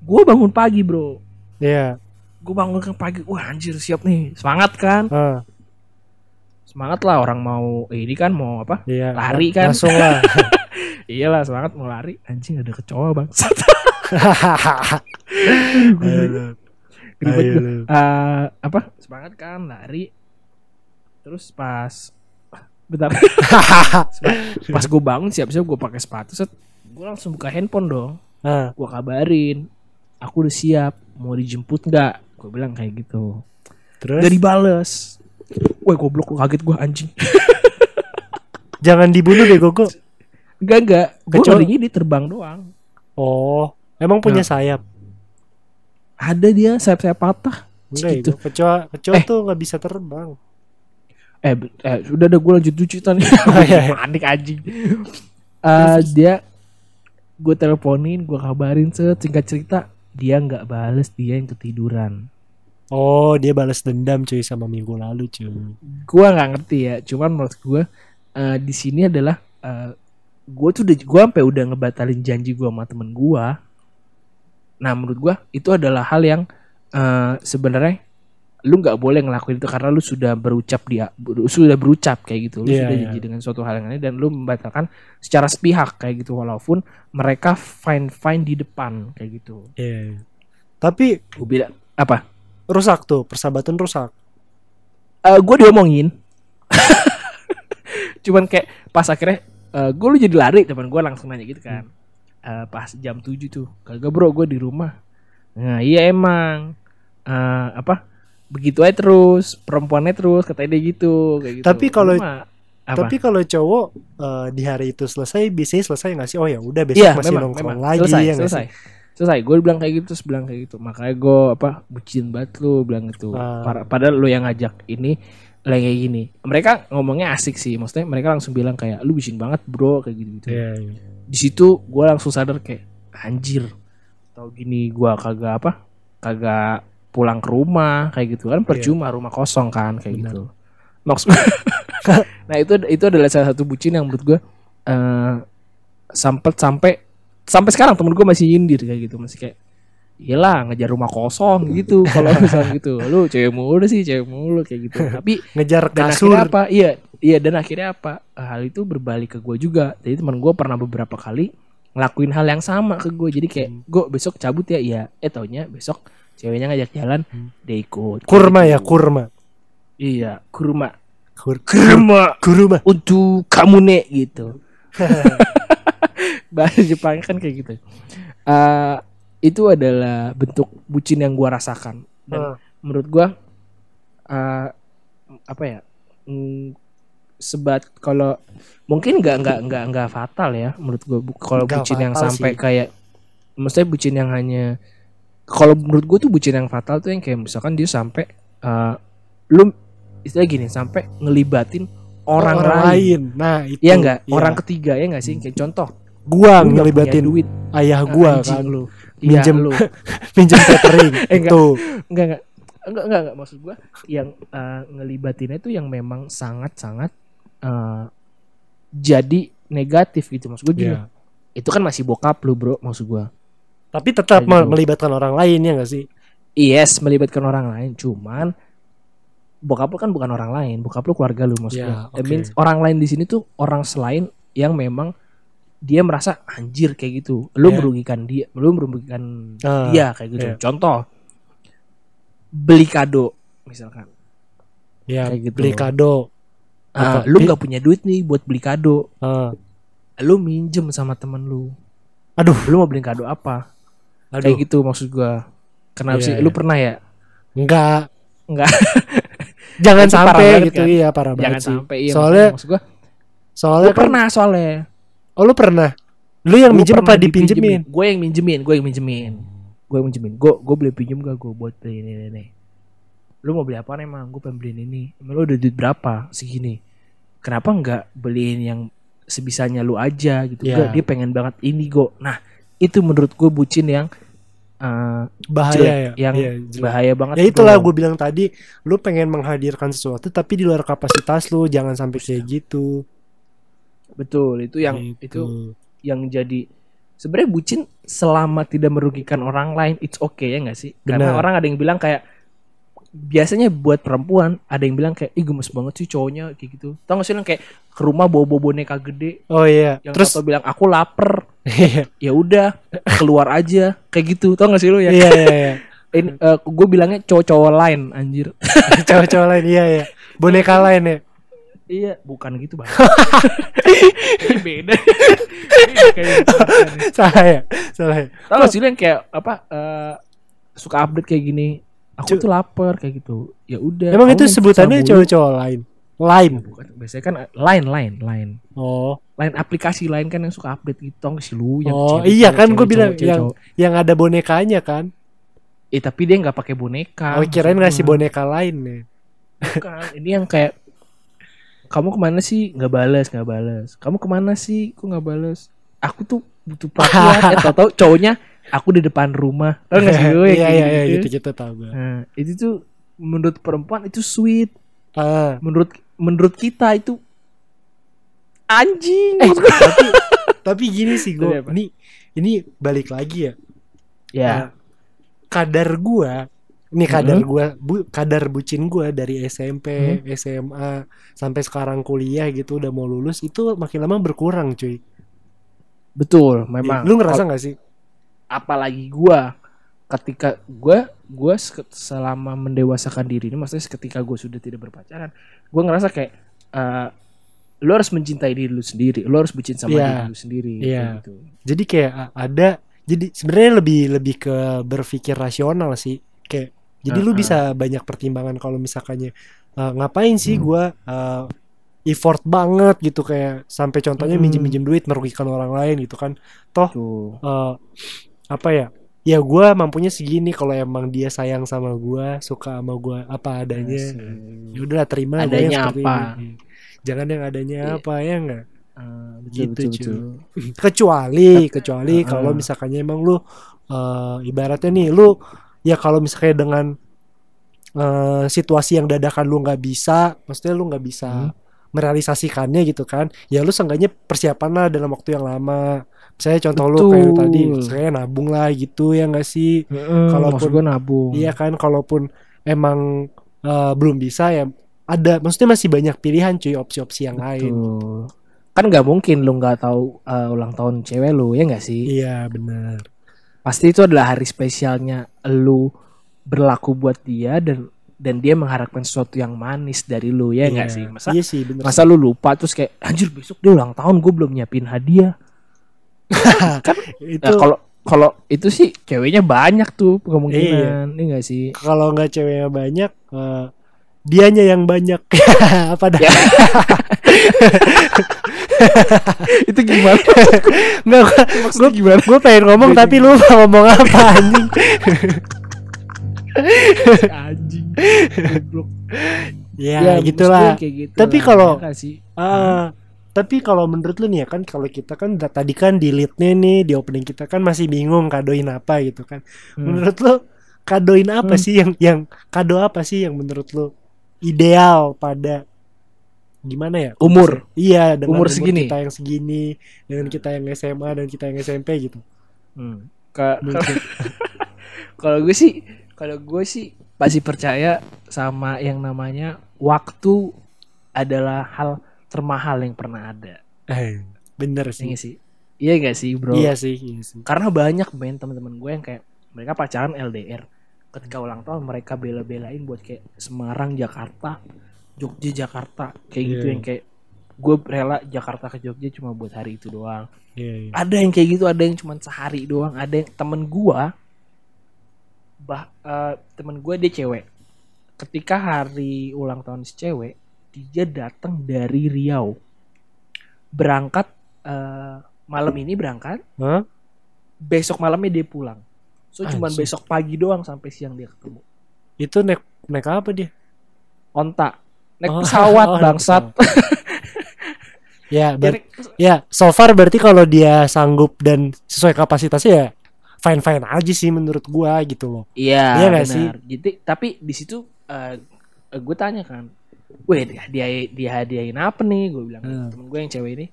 A: Gue bangun pagi bro.
B: Iya.
A: Gue bangun ke pagi wah anjir siap nih. Semangat kan?
B: Ah,
A: semangat lah orang mau eh, ini kan mau apa?
B: Iya.
A: Lari kan?
B: Langsung lah.
A: iyalah semangat mau lari. Anjing ada kecoa bang. Ribet. Eh, apa? Semangat kan lari. Terus pas bentar. Pas gue bangun siap-siap gue pakai sepatu set. Gue langsung buka handphone dong.
B: Ah,
A: gue kabarin aku udah siap mau dijemput nggak gue bilang kayak gitu
B: terus
A: udah dibales Wah goblok kaget gue anjing
B: jangan dibunuh deh Gogo.
A: Enggak enggak Gue ngerinya dia terbang doang
B: Oh, emang punya
A: Nah.
B: sayap?
A: Ada dia sayap-sayap patah
B: Enggak
A: Gitu.
B: itu. Kecoa kecoa
A: Eh.
B: tuh nggak bisa terbang.
A: Eh, eh sudah ada gue lanjut lucu tadi
B: Oh, iya, iya.
A: Panik anjing Eh, Dia Gue teleponin Gue kabarin set Singkat cerita Dia nggak bales Dia yang ketiduran
B: Oh, dia balas dendam cuy sama minggu lalu cuy.
A: Gue nggak ngerti ya Cuman menurut gue eh, Di sini adalah eh, Gue tuh udah Gue sampai udah ngebatalin janji gue sama temen gue Nah menurut gue Itu adalah hal yang eh, Sebenarnya lu nggak boleh ngelakuin itu karena lu sudah berucap dia ber- sudah berucap kayak gitu lu
B: Iya,
A: sudah
B: iya.
A: janji dengan suatu hal yang aneh dan lu membatalkan secara sepihak kayak gitu walaupun mereka fine fine di depan kayak gitu
B: Iya. iya. Tapi
A: gue bilang apa
B: rusak tuh, persahabatan rusak.
A: Eh gue diomongin cuman kayak pas akhirnya gue lu jadi lari teman gue langsung nanya gitu kan Eh, pas jam 7 tuh kagak bro gue di rumah nah iya emang Eh, apa begitu aja terus perempuannya terus katanya dia gitu kayak gitu
B: Tapi kalau-
A: apa?
B: Tapi kalau cowok eh, di hari itu selesai, biasanya selesai nggak sih? Oh ya udah besok
A: Iya,
B: masih
A: memang,
B: nongkrong
A: memang.
B: lagi
A: selesai,
B: ya
A: selesai.
B: sih?
A: Selesai. Gue bilang kayak gitu, terus bilang kayak gitu. Makanya gue apa bucin banget lu bilang gitu. Para- Padahal lu yang ngajak ini lah kayak gini. Mereka ngomongnya asik sih. Maksudnya mereka langsung bilang kayak lu bucin banget bro kayak gitu gitu.
B: Iya, iya.
A: Di situ gue langsung sadar kayak anjir. Tau gini gue kagak apa? Kagak pulang ke rumah kayak gitu kan percuma rumah kosong kan kayak
B: Iya. Benar.
A: gitu. Maksud nah itu itu adalah salah satu bucin yang menurut gue eh sampai sampai sampai sekarang temen gue masih nyindir kayak gitu masih kayak Iyalah ngejar rumah kosong gitu kalau misalnya gitu lu cewek mulu sih cewek mulu kayak gitu tapi
B: Ngejar
A: dan
B: kasur.
A: akhirnya apa iya iya dan akhirnya apa hal itu berbalik ke gue juga jadi teman gue pernah beberapa kali ngelakuin hal yang sama ke gue jadi kayak
B: Hmm.
A: gue besok cabut ya iya eh taunya besok ceweknya ngajak jalan
B: Hmm.
A: dia ikut
B: Kurma ya,
A: gitu.
B: kurma.
A: iya kurma
B: Kur
A: kurma
B: kurma.
A: untuk kamu nek gitu bahasa Jepang kan kayak gitu Eh, itu adalah bentuk bucin yang gua rasakan dan
B: Ah.
A: menurut gua eh, apa ya mm, sebat kalau mungkin nggak nggak nggak nggak fatal ya menurut gua kalau bucin yang sampai
B: sih.
A: kayak maksudnya bucin yang hanya kalau menurut gua tuh bucin yang fatal tuh yang kayak misalkan dia sampai eh, lu istilah gini sampai ngelibatin orang, lain.
B: Nah, itu.
A: Iya enggak?
B: Iya.
A: Orang ketiga ya enggak sih? Kayak contoh,
B: gua
A: lu
B: ngelibatin
A: duit,
B: ayah gua
A: anjing
B: kan
A: lu. Iya
B: Minjem.
A: lu.
B: pinjam catering.
A: Eh, enggak.
B: itu.
A: Enggak enggak. Enggak enggak enggak maksud gua yang eh, ngelibatinnya itu yang memang sangat-sangat eh, jadi negatif gitu maksud gue gini
B: Iya.
A: itu kan masih bokap lu bro maksud gue
B: Tapi tetap mel-
A: gitu.
B: melibatkan orang lain ya gak sih?
A: yes melibatkan orang lain cuman bokap lu kan bukan orang lain bokap lu keluarga lu maksud
B: Ya,
A: gue That
B: oke.
A: means orang lain di sini tuh orang selain yang memang dia merasa anjir kayak gitu lu
B: Ya.
A: merugikan dia lu merugikan
B: Ah,
A: dia kayak gitu
B: iya.
A: contoh beli kado misalkan
B: Ya,
A: Kayak gitu.
B: beli kado. Apa?
A: lu nggak punya duit nih buat beli kado
B: Ah.
A: lu minjem sama temen lu
B: Aduh,
A: lu mau beli kado apa
B: aduh.
A: kayak gitu maksud gua kenapa
B: Iya,
A: sih
B: iya.
A: lu pernah ya
B: Enggak.
A: Enggak.
B: Jangan sampai gitu
A: kan?
B: iya parah
A: jangan
B: banget sih.
A: sampai iya
B: soalnya
A: maksud gua lu
B: soalnya kan
A: pernah soalnya
B: oh lu pernah. Lu yang minjem apa dipinjemin?
A: gue yang minjemin gue yang minjemin gue yang minjemin gue gue beli pinjem gak gue buat beli ini ini, lu mau beli apa emang gue pengen beliin ini emang lu udah duit berapa segini kenapa nggak beliin yang sebisanya lu aja gitu
B: Iya.
A: Nggak, dia pengen banget ini go nah itu menurut gue bucin yang eh,
B: Bahaya
A: jelek,
B: ya.
A: yang
B: Iya, jelek.
A: bahaya banget
B: Ya itulah
A: bro.
B: gue bilang tadi, lu pengen menghadirkan sesuatu tapi di luar kapasitas lu, jangan sampai kayak gitu.
A: betul itu yang
B: Gitu.
A: itu yang jadi sebenarnya bucin selama tidak merugikan orang lain it's okay ya nggak sih karena
B: Benar.
A: orang ada yang bilang kayak biasanya buat perempuan ada yang bilang kayak ih gemes banget sih cowoknya kayak gitu tau gak sih yang kayak ke rumah bawa bawa boneka gede
B: Oh iya.
A: yang
B: Terus
A: atau bilang aku lapar
B: iya
A: ya udah keluar aja kayak gitu tau gak sih lu ya
B: iya iya.
A: ini gue bilangnya cowok-cowok lain anjir
B: Cowok-cowok lain iya iya. Boneka lain ya.
A: iya bukan gitu bang Ini beda gitu.
B: Salah ya. Salah ya.
A: Tau gak sih lu yang kayak apa eh, suka update kayak gini. Aku tuh lapar kayak gitu. Ya udah.
B: Emang itu sebutannya cowok-cowok lain. Lain.
A: Bukan, biasanya kan line line line.
B: Oh.
A: Lain aplikasi lain kan yang suka update gitu sih lu yang
B: Oh,
A: cewek,
B: iya
A: cewek,
B: kan
A: cewek,
B: gue bilang
A: cewek,
B: yang
A: cowok.
B: yang ada bonekanya kan.
A: Eh tapi dia nggak pakai boneka.
B: Oh, kirain ngasih
A: gua.
B: boneka lain nih.
A: Bukan. Ini yang kayak kamu ke mana sih nggak balas nggak balas. Kamu ke mana sih? Kok nggak balas? Aku tuh butuh perhatian. eh tau tau cowoknya aku di depan rumah. Tau gak sih yang
B: Iya iya iya
A: gitu?
B: gitu-gitu tahu gue.
A: Nah, itu tuh menurut perempuan itu sweet.
B: Ah.
A: Menurut menurut kita itu anjing.
B: Eh, tapi tapi gini sih gue ini ini balik lagi ya
A: ya,
B: Nah, kadar gua ini kadar
A: Mhm.
B: gua bu, kadar bucin gua dari SMP
A: Mhm.
B: SMA sampai sekarang kuliah gitu udah mau lulus itu makin lama berkurang cuy
A: betul memang.
B: lu ngerasa nggak sih
A: apalagi gua ketika gua sek- selama mendewasakan diri ini maksudnya ketika gua sudah tidak berpacaran, gua ngerasa kayak eh lu harus mencintai diri lu sendiri, lu harus bucin sama
B: Iya.
A: diri lu sendiri
B: Iya.
A: kayak gitu.
B: jadi kayak ada jadi sebenarnya lebih lebih ke berpikir rasional sih kayak jadi lu
A: Uh-uh.
B: bisa banyak pertimbangan kalau misalkannya eh, ngapain sih
A: Hmm.
B: gua eh, effort banget gitu kayak sampai contohnya
A: Hmm.
B: minjem-minjem duit merugikan orang lain gitu kan
A: Tuh.
B: eh apa ya ya gue mampunya segini kalau emang dia sayang sama gue suka sama gue apa adanya ya udahlah terima
A: Adanya apa?
B: ini. jangan yang adanya
A: Iya.
B: apa ya enggak
A: betul,
B: Gitu,
A: betul,
B: cuy.
A: betul.
B: kecuali kecuali
A: Uh-uh.
B: kalau misalkannya emang lu eh, ibaratnya nih lu ya kalau misalnya dengan eh, situasi yang dadakan lu nggak bisa maksudnya lu nggak bisa
A: Hmm.
B: merealisasikannya gitu kan ya lu seenggaknya persiapan lah dalam waktu yang lama saya contoh lu kayak tadi saya nabung lah gitu ya nggak sih
A: Heeh,
B: Kalaupun-
A: gua nabung.
B: Iya kan kalaupun emang eh, belum bisa ya ada maksudnya masih banyak pilihan cuy opsi-opsi yang lain.
A: Betul. Kan nggak mungkin lu nggak tahu eh, ulang tahun cewek lu ya nggak sih?
B: Iya benar.
A: Pasti itu adalah hari spesialnya lu berlaku buat dia dan dan dia mengharapkan sesuatu yang manis dari lu ya nggak
B: Iya.
A: sih? Masa
B: Iya sih
A: masa lu lupa terus kayak anjir besok dia ulang tahun gue belum nyiapin hadiah.
B: itu
A: Nah, kalau kalau itu sih ceweknya banyak tuh
B: Iya.
A: kemungkinan, ini enggak sih?
B: kalau nggak ceweknya banyak eh, dianya yang banyak apa dah?
A: Ya. itu gimana?
B: Nggak gue gimana? Gue pengen ngomong tapi lu ngomong apa anjing?
A: anjing.
B: Ya,
A: maksud
B: gitulah.
A: kayak gitu
B: Tapi kalau-
A: ya?
B: Ah, tapi kalau menurut lu nih ya kan kalau kita kan tadi kan di lead-nya nih di opening kita kan masih bingung kadoin apa gitu kan.
A: Hmm.
B: Menurut lu kadoin apa
A: Hmm.
B: sih yang yang kado apa sih yang menurut lu ideal pada gimana ya
A: Umur.
B: iya dengan
A: Umur
B: umur,
A: segini.
B: kita yang segini dengan kita yang SMA dan kita yang SMP gitu
A: Hmm. Kalau gue sih kalau gue sih pasti percaya sama yang namanya waktu adalah hal termahal yang pernah ada.
B: eh, bener
A: Iya
B: sih
A: nggak sih? Iya gak sih, Bro?
B: iya sih iya sih
A: Karena banyak main teman-teman gue yang kayak mereka pacaran LDR. Ketika ulang tahun mereka bela-belain buat kayak Semarang, Jakarta, Jogja, Jakarta, kayak gitu
B: Iya.
A: yang kayak gue rela Jakarta ke Jogja cuma buat hari itu doang.
B: iya, iya.
A: ada yang kayak gitu ada yang cuma sehari doang ada yang temen gua bah eh, temen gua dia cewek ketika hari ulang tahun si cewek dia datang dari Riau. Berangkat eh, malam ini berangkat.
B: Hah?
A: besok malamnya dia pulang. So cuma besok pagi doang sampai siang dia ketemu.
B: Itu naik naik apa dia?
A: Onta. Naik
B: Oh,
A: pesawat
B: oh,
A: bangsat.
B: ya ber- ya so far berarti kalau dia sanggup dan sesuai kapasitasnya ya fine fine aja sih menurut gua gitu loh.
A: Iya,
B: Iya
A: benar. Jadi tapi di situ gue tanya kan, weh dia dia dia hadiahin apa nih? Gue bilang
B: Hmm.
A: temen gue yang cewek ini,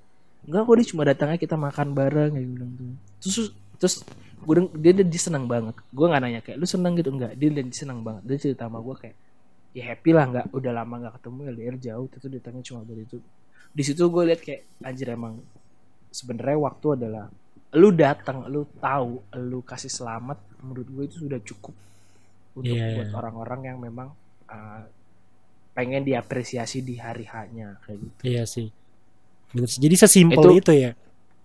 A: enggak kok dia cuma datangnya kita makan bareng kayak bilang tuh. Terus terus gue dia, dia, dia senang banget. Gue nggak nanya kayak lu senang gitu enggak? Dia dia senang banget. Dia cerita sama gue kayak ya happy lah nggak udah lama nggak ketemu LDR jauh itu datangnya cuma buat itu. Di situ gue lihat kayak anjir emang sebenarnya waktu adalah lu datang, lu tahu, lu kasih selamat menurut gue itu sudah cukup untuk
B: Iya,
A: buat
B: iya.
A: orang-orang yang memang uh, pengen diapresiasi di hari hanya kayak gitu.
B: iya sih Bener sih. jadi sesimpel
A: Itu-
B: itu, ya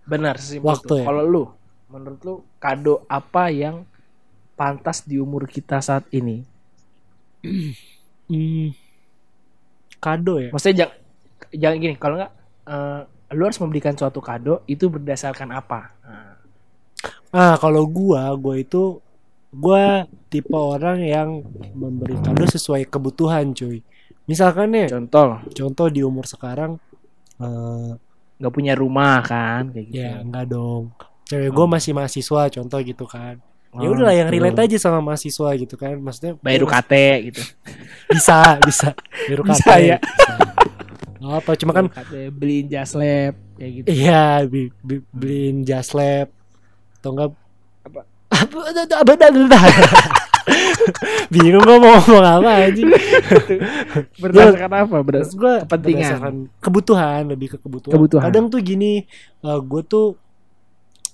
A: Benar sesimpel
B: Waktu
A: itu.
B: ya?
A: Kalau lu, menurut lu kado apa yang pantas di umur kita saat ini?
B: Hmm, kado ya
A: Maksudnya jangan jangan gini, kalau nggak uh, lu harus memberikan suatu kado itu berdasarkan apa? Nah,
B: Ah, kalau gua, gua itu gua tipe orang yang memberi kado sesuai kebutuhan, cuy. Misalkan nih,
A: contoh,
B: contoh di umur sekarang eh
A: nggak punya rumah kan, kayak gitu.
B: ya enggak dong. Cewek gua masih mahasiswa, contoh gitu kan. Ya
A: Oh,
B: udahlah yang
A: gitu.
B: relate aja sama mahasiswa gitu kan. Maksudnya
A: Bayar
B: ya,
A: UKT gitu.
B: bisa, bisa. Biar
A: Bisa ya.
B: bisa. Nggak apa, cuma kan
A: UKT beliin jas lab kayak gitu.
B: iya beliin jas lab atau enggak
A: Apa?
B: apa apa apa bingung gua mau ngomong apa aja
A: Berdasarkan apa? Berdas
B: Maksud gua
A: kepentingan.
B: berdasarkan kebutuhan lebih ke kebutuhan.
A: Kebutuhan.
B: Kadang tuh gini, gue tuh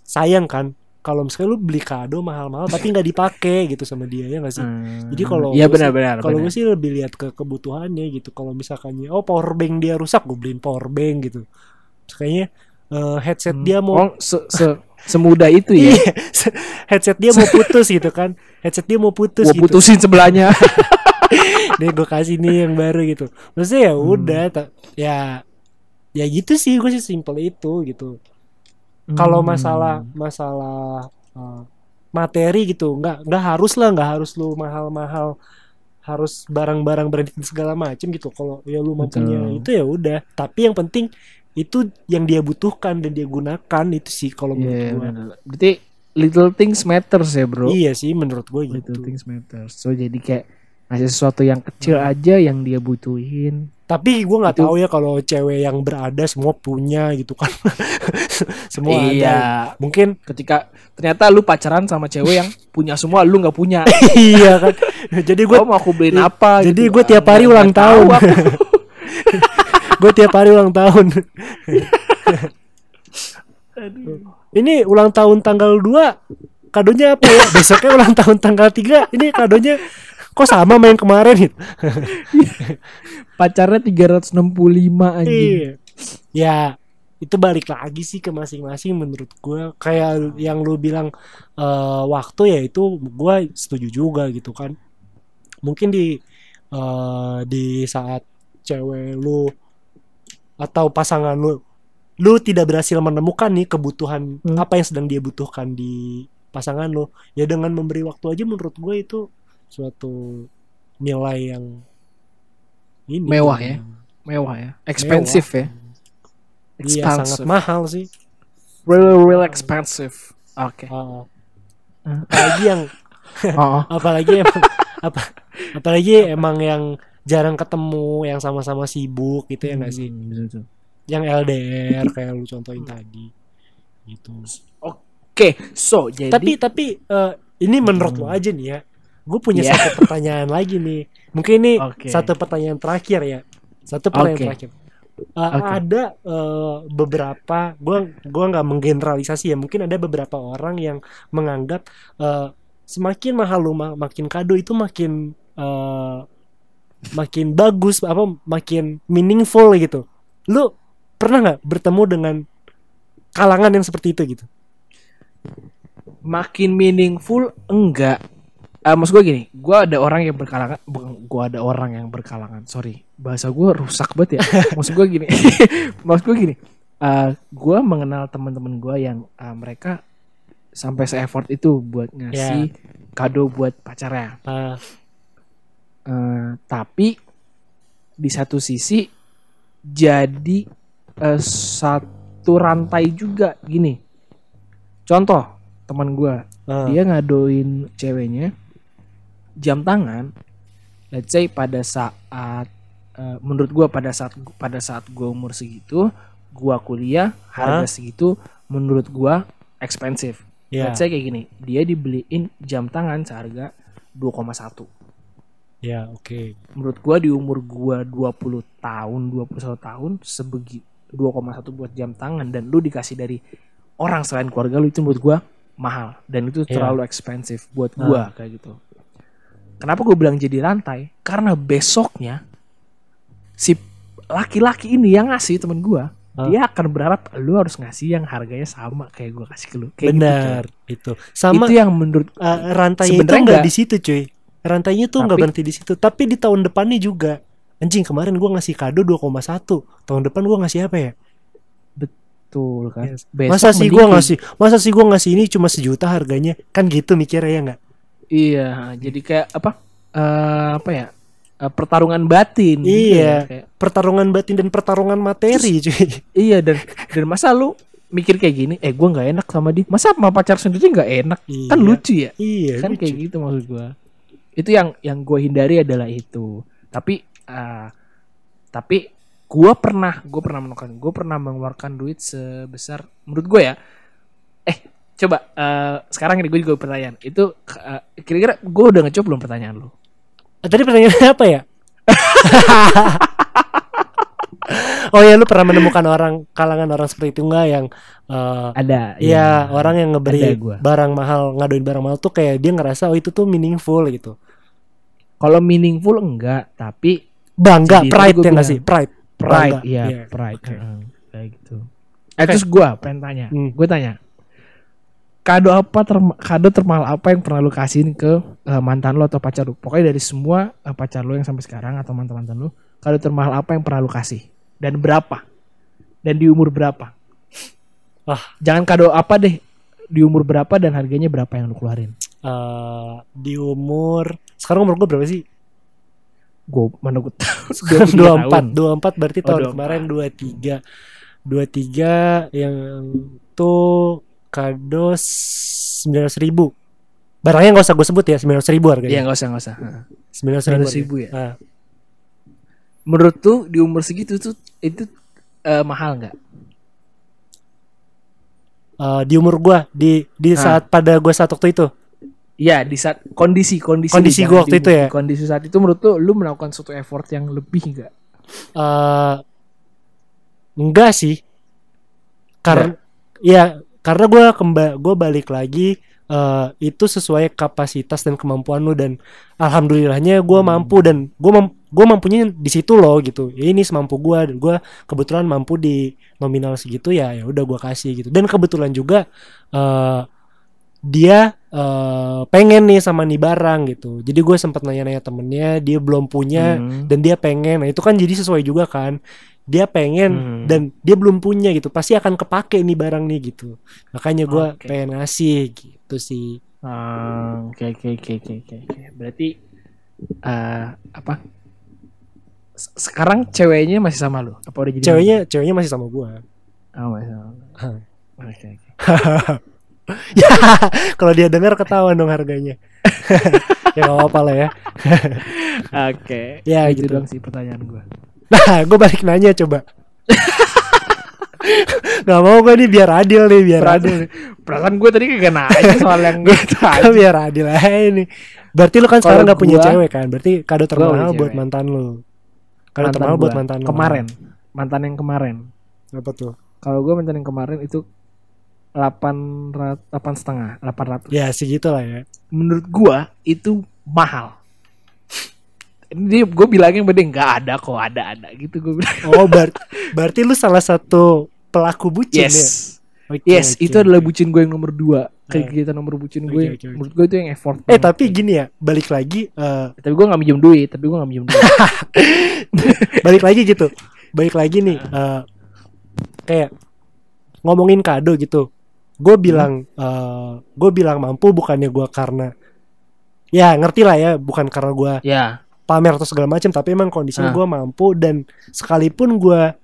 B: sayang kan kalau misalnya lu beli kado mahal-mahal tapi nggak dipakai gitu sama dia ya nggak sih? Jadi kalau
A: Iya
B: sih-
A: benar-benar.
B: Kalau gue sih lebih lihat ke kebutuhannya gitu. Kalau misalkannya oh power bank dia rusak, gue beliin power bank gitu. Kayaknya eh, headset dia mau
A: Oh, se se semudah itu ya.
B: Iya, headset dia mau putus gitu kan. Headset dia mau putus
A: Gua
B: gitu.
A: putusin sebelahnya.
B: nih gue kasih nih yang baru gitu maksudnya ya udah ta- ya ya gitu sih gue sih simple itu gitu kalau
A: Hmm.
B: masalah masalah uh, materi gitu nggak nggak harus lah nggak harus lu mahal-mahal harus barang-barang branded segala macem gitu kalau ya lu mampunya
A: Betul.
B: itu ya udah tapi yang penting itu yang dia butuhkan dan dia gunakan itu sih kalau menurut
A: Iya, benar. Berarti little things matters ya, Bro.
B: iya sih menurut gue gitu
A: Little things matters. So jadi kayak ngasih sesuatu yang kecil aja yang dia butuhin.
B: Tapi gue nggak tahu ya kalau cewek yang berada semua punya gitu kan. semua ada.
A: iya.
B: Mungkin
A: Ketika ternyata lu pacaran sama cewek yang punya semua, lu nggak punya.
B: iya kan. Jadi gue
A: Gua mau aku beliin apa?
B: jadi
A: gitu.
B: gua tiap
A: Ah,
B: hari
A: nggak-
B: ulang
A: tahu
B: tahun. gue tiap hari ulang tahun. Ini ulang tahun tanggal 2 kadonya apa ya? Besoknya ulang tahun tanggal 3 Ini kadonya kok sama main kemarin gitu.
A: Pacarnya 365 anjing.
B: Iya. Ya itu balik lagi sih ke masing-masing menurut gue kayak yang lu bilang eh, waktu ya itu gue setuju juga gitu kan mungkin di eh, di saat cewek lu atau pasangan lu lu tidak berhasil menemukan nih kebutuhan
A: Hmm.
B: apa yang sedang dia butuhkan di pasangan lu ya dengan memberi waktu aja menurut gue itu suatu nilai yang ini
A: Mewah ya? Mewah ya. Expensive ya.
B: Iya sangat
A: Expensive.
B: mahal sih.
A: Real real expensive. Oke.
B: Oh.
A: Hmm.
B: Apalagi yang
A: Oh,
B: apalagi emang apa apalagi emang yang jarang ketemu yang sama-sama sibuk gitu ya nggak sih
A: Hmm, betul, betul.
B: Yang LDR kayak lu contohin tadi gitu
A: Oke, so jadi
B: tapi tapi eh, ini menurut lo
A: Hmm.
B: aja nih ya gue punya
A: Iya.
B: satu pertanyaan lagi nih mungkin ini
A: Oke.
B: satu pertanyaan terakhir ya satu pertanyaan
A: Oke.
B: terakhir Eh,
A: Oke.
B: ada eh, beberapa gua gua nggak menggeneralisasi ya mungkin ada beberapa orang yang menganggap eh, semakin mahal lu ma- makin kado itu makin eh, makin bagus apa makin meaningful gitu lu pernah nggak bertemu dengan kalangan yang seperti itu gitu
A: makin meaningful enggak Eh maksud gue gini, gue ada orang yang berkalangan, bukan gue ada orang yang berkalangan. Sorry, bahasa gue rusak banget ya. maksud gue gini, maksud gue gini, eh gue mengenal teman-teman gue yang eh, mereka sampai se-effort itu buat ngasih kado buat pacarnya.
B: Ah,
A: Eh, tapi di satu sisi jadi eh, satu rantai juga gini. Contoh teman gue,
B: ah,
A: dia ngadoin ceweknya jam tangan. Let's say pada saat eh, menurut gue pada saat pada saat gue umur segitu, gua kuliah harga segitu menurut gua expensive.
B: ya
A: Let's say kayak gini, dia dibeliin jam tangan seharga 2,1
B: ya oke
A: menurut gua di umur gua 20 tahun 21 tahun sebegitu 2,1 buat jam tangan dan lu dikasih dari orang selain keluarga lu itu menurut gua mahal dan itu
B: Iya.
A: terlalu expensive buat gua kayak gitu. Kenapa gue bilang jadi rantai? Karena besoknya si laki-laki ini yang ngasih temen gua,
B: Hah?
A: dia akan berharap lu harus ngasih yang harganya sama kayak gua kasih ke lu. Kayak gitu,
B: benar
A: coy.
B: itu sama
A: itu yang menurut
B: uh, rantainya itu
A: Sebenarnya
B: nggak
A: nggak-
B: di situ cuy rantainya tuh nggak
A: Tapi-
B: berhenti di situ tapi di tahun depannya juga anjing kemarin gua ngasih kado 2,1 tahun depan gua ngasih apa ya
A: betul kan.
B: Yes.
A: Besok
B: masa sih
A: kayak
B: ngasih masa sih gua ngasih ini cuma sejuta harganya kan gitu mikirnya ya nggak
A: Iya, jadi kayak apa? eh apa ya? eh, pertarungan batin. gitu
B: Iya.
A: ya, kayak-
B: pertarungan batin dan pertarungan materi cuy
A: iya dan dan masa lu mikir kayak gini, eh gua nggak enak sama dia. Masa sama pacar sendiri nggak enak? Kan
B: Iya.
A: lucu ya.
B: iya
A: kan
B: lucu.
A: kayak gitu maksud gua. Itu yang yang gua hindari adalah itu. Tapi eh, tapi gua pernah gua pernah menemukan gua pernah mengeluarkan duit sebesar menurut gua ya. Eh coba eh, sekarang ini gue juga pertanyaan itu eh, kira-kira gua udah ngejawab belum pertanyaan lu?
B: Ah, tadi pertanyaannya apa ya Oh ya lu pernah menemukan orang kalangan orang seperti itu nggak yang eh,
A: Ada.
B: Iya, orang yang ngeberi
A: gua.
B: barang mahal, ngadoin barang mahal tuh kayak dia ngerasa oh itu tuh meaningful gitu.
A: Kalau meaningful enggak, tapi
B: Bangga,
A: Jadi,
B: pride ya nggak sih? Pride.
A: pride,
B: Bangga.
A: iya,
B: Iya,
A: pride.
B: oke.
A: Heeh, kayak gitu. Eh, terus gua pengen tanya,
B: Hmm.
A: gue tanya, kado apa term- kado termahal apa yang pernah lu kasihin ke eh, mantan lo atau pacar lu? Pokoknya dari semua eh, pacar lu yang sampai sekarang atau mantan mantan lu, kado termahal apa yang pernah lu kasih dan berapa? Dan di umur berapa?
B: Ah.
A: Jangan kado apa deh, di umur berapa dan harganya berapa yang lu keluarin?
B: Eh, di umur sekarang umur gue berapa sih?
A: Gue mana gue tahu.
B: Sekarang 24, 24 berarti
A: Oh,
B: tahun
A: 24.
B: kemarin 23. 23 yang tuh kado 900 ribu. Barangnya nggak usah gue sebut ya 900 ribu
A: Iya
B: harganya.
A: nggak usah nggak usah. Heeh.
B: 900 ribu.
A: 900
B: harganya.
A: ribu ya.
B: Ah,
A: menurut tuh di umur segitu tuh itu eh, mahal nggak?
B: eh, di umur gue di di
A: Ah.
B: saat pada gue saat waktu itu.
A: Ya di saat kondisi kondisi
B: Kondisi
A: jangan
B: waktu
A: di-
B: itu ya?
A: Kondisi saat itu menurut tuh lu melakukan suatu effort yang lebih nggak?
B: eh enggak sih karena ya karena gue kemba gue balik lagi eh itu sesuai kapasitas dan kemampuan lu dan alhamdulillahnya gue
A: Hmm.
B: mampu dan gue mam gue mampunya di situ loh gitu Ya, ini semampu gue dan gue kebetulan mampu di nominal segitu ya ya udah gue kasih gitu dan kebetulan juga eh dia eh pengen nih sama nih barang gitu jadi gue sempat nanya-nanya temennya dia belum punya
A: Hmm.
B: dan dia pengen nah itu kan jadi sesuai juga kan dia pengen
A: Hmm.
B: dan dia belum punya gitu pasti akan kepake nih barang nih gitu makanya gua
A: Oke.
B: pengen ngasih gitu sih
A: Ah, Oke oke oke oke oke. Berarti eh apa? Se- Sekarang ceweknya masih sama lu? Apa udah jadi?
B: ceweknya ceweknya masih sama gua
A: Oh, masih sama. Oke oke.
B: ya kalau dia dengar ketahuan dong harganya ya gak apa-apa lah ya.
A: Oke.
B: Ya,
A: itu
B: gitu.
A: dong sih pertanyaan gue.
B: Nah, gue balik nanya coba. gak mau gue nih biar adil nih biar adil.
A: Perasaan gue tadi kagak nanya soal yang gue
B: Kan biar adil aja nih. Berarti lu kan sekarang gak punya
A: gua-
B: cewek kan? Berarti kado termahal buat mantan lu. Kado
A: Mantan
B: termahal buat mantan lu.
A: kemarin. Mantan yang kemarin.
B: Apa tuh?
A: Kalau gue mantan yang kemarin itu 8 rat, 8 setengah, 800.
B: Ya segitu lah ya.
A: Menurut gua itu mahal. Ini gue bilangnya bener nggak ada kok ada ada gitu gue bilang.
B: Oh ber- berarti lu salah satu pelaku bucin ya?
A: Yes,
B: Oke,
A: yes
B: oke,
A: itu adalah
B: oke.
A: bucin gue yang nomor dua.
B: Eh.
A: Kegiatan nomor bucin gue,
B: oke, oke.
A: menurut gue itu yang effort.
B: Eh
A: banget.
B: tapi gini ya, balik lagi eh,
A: tapi gue nggak minjem duit, tapi gue nggak minjem duit.
B: balik lagi gitu. Balik lagi nih eh, kayak ngomongin kado gitu. Gue bilang eh gue bilang mampu bukannya gue karena ya ngerti lah ya, bukan karena gue
A: ya,
B: pamer atau segala macam tapi emang kondisinya
A: Ah.
B: gue mampu dan sekalipun gue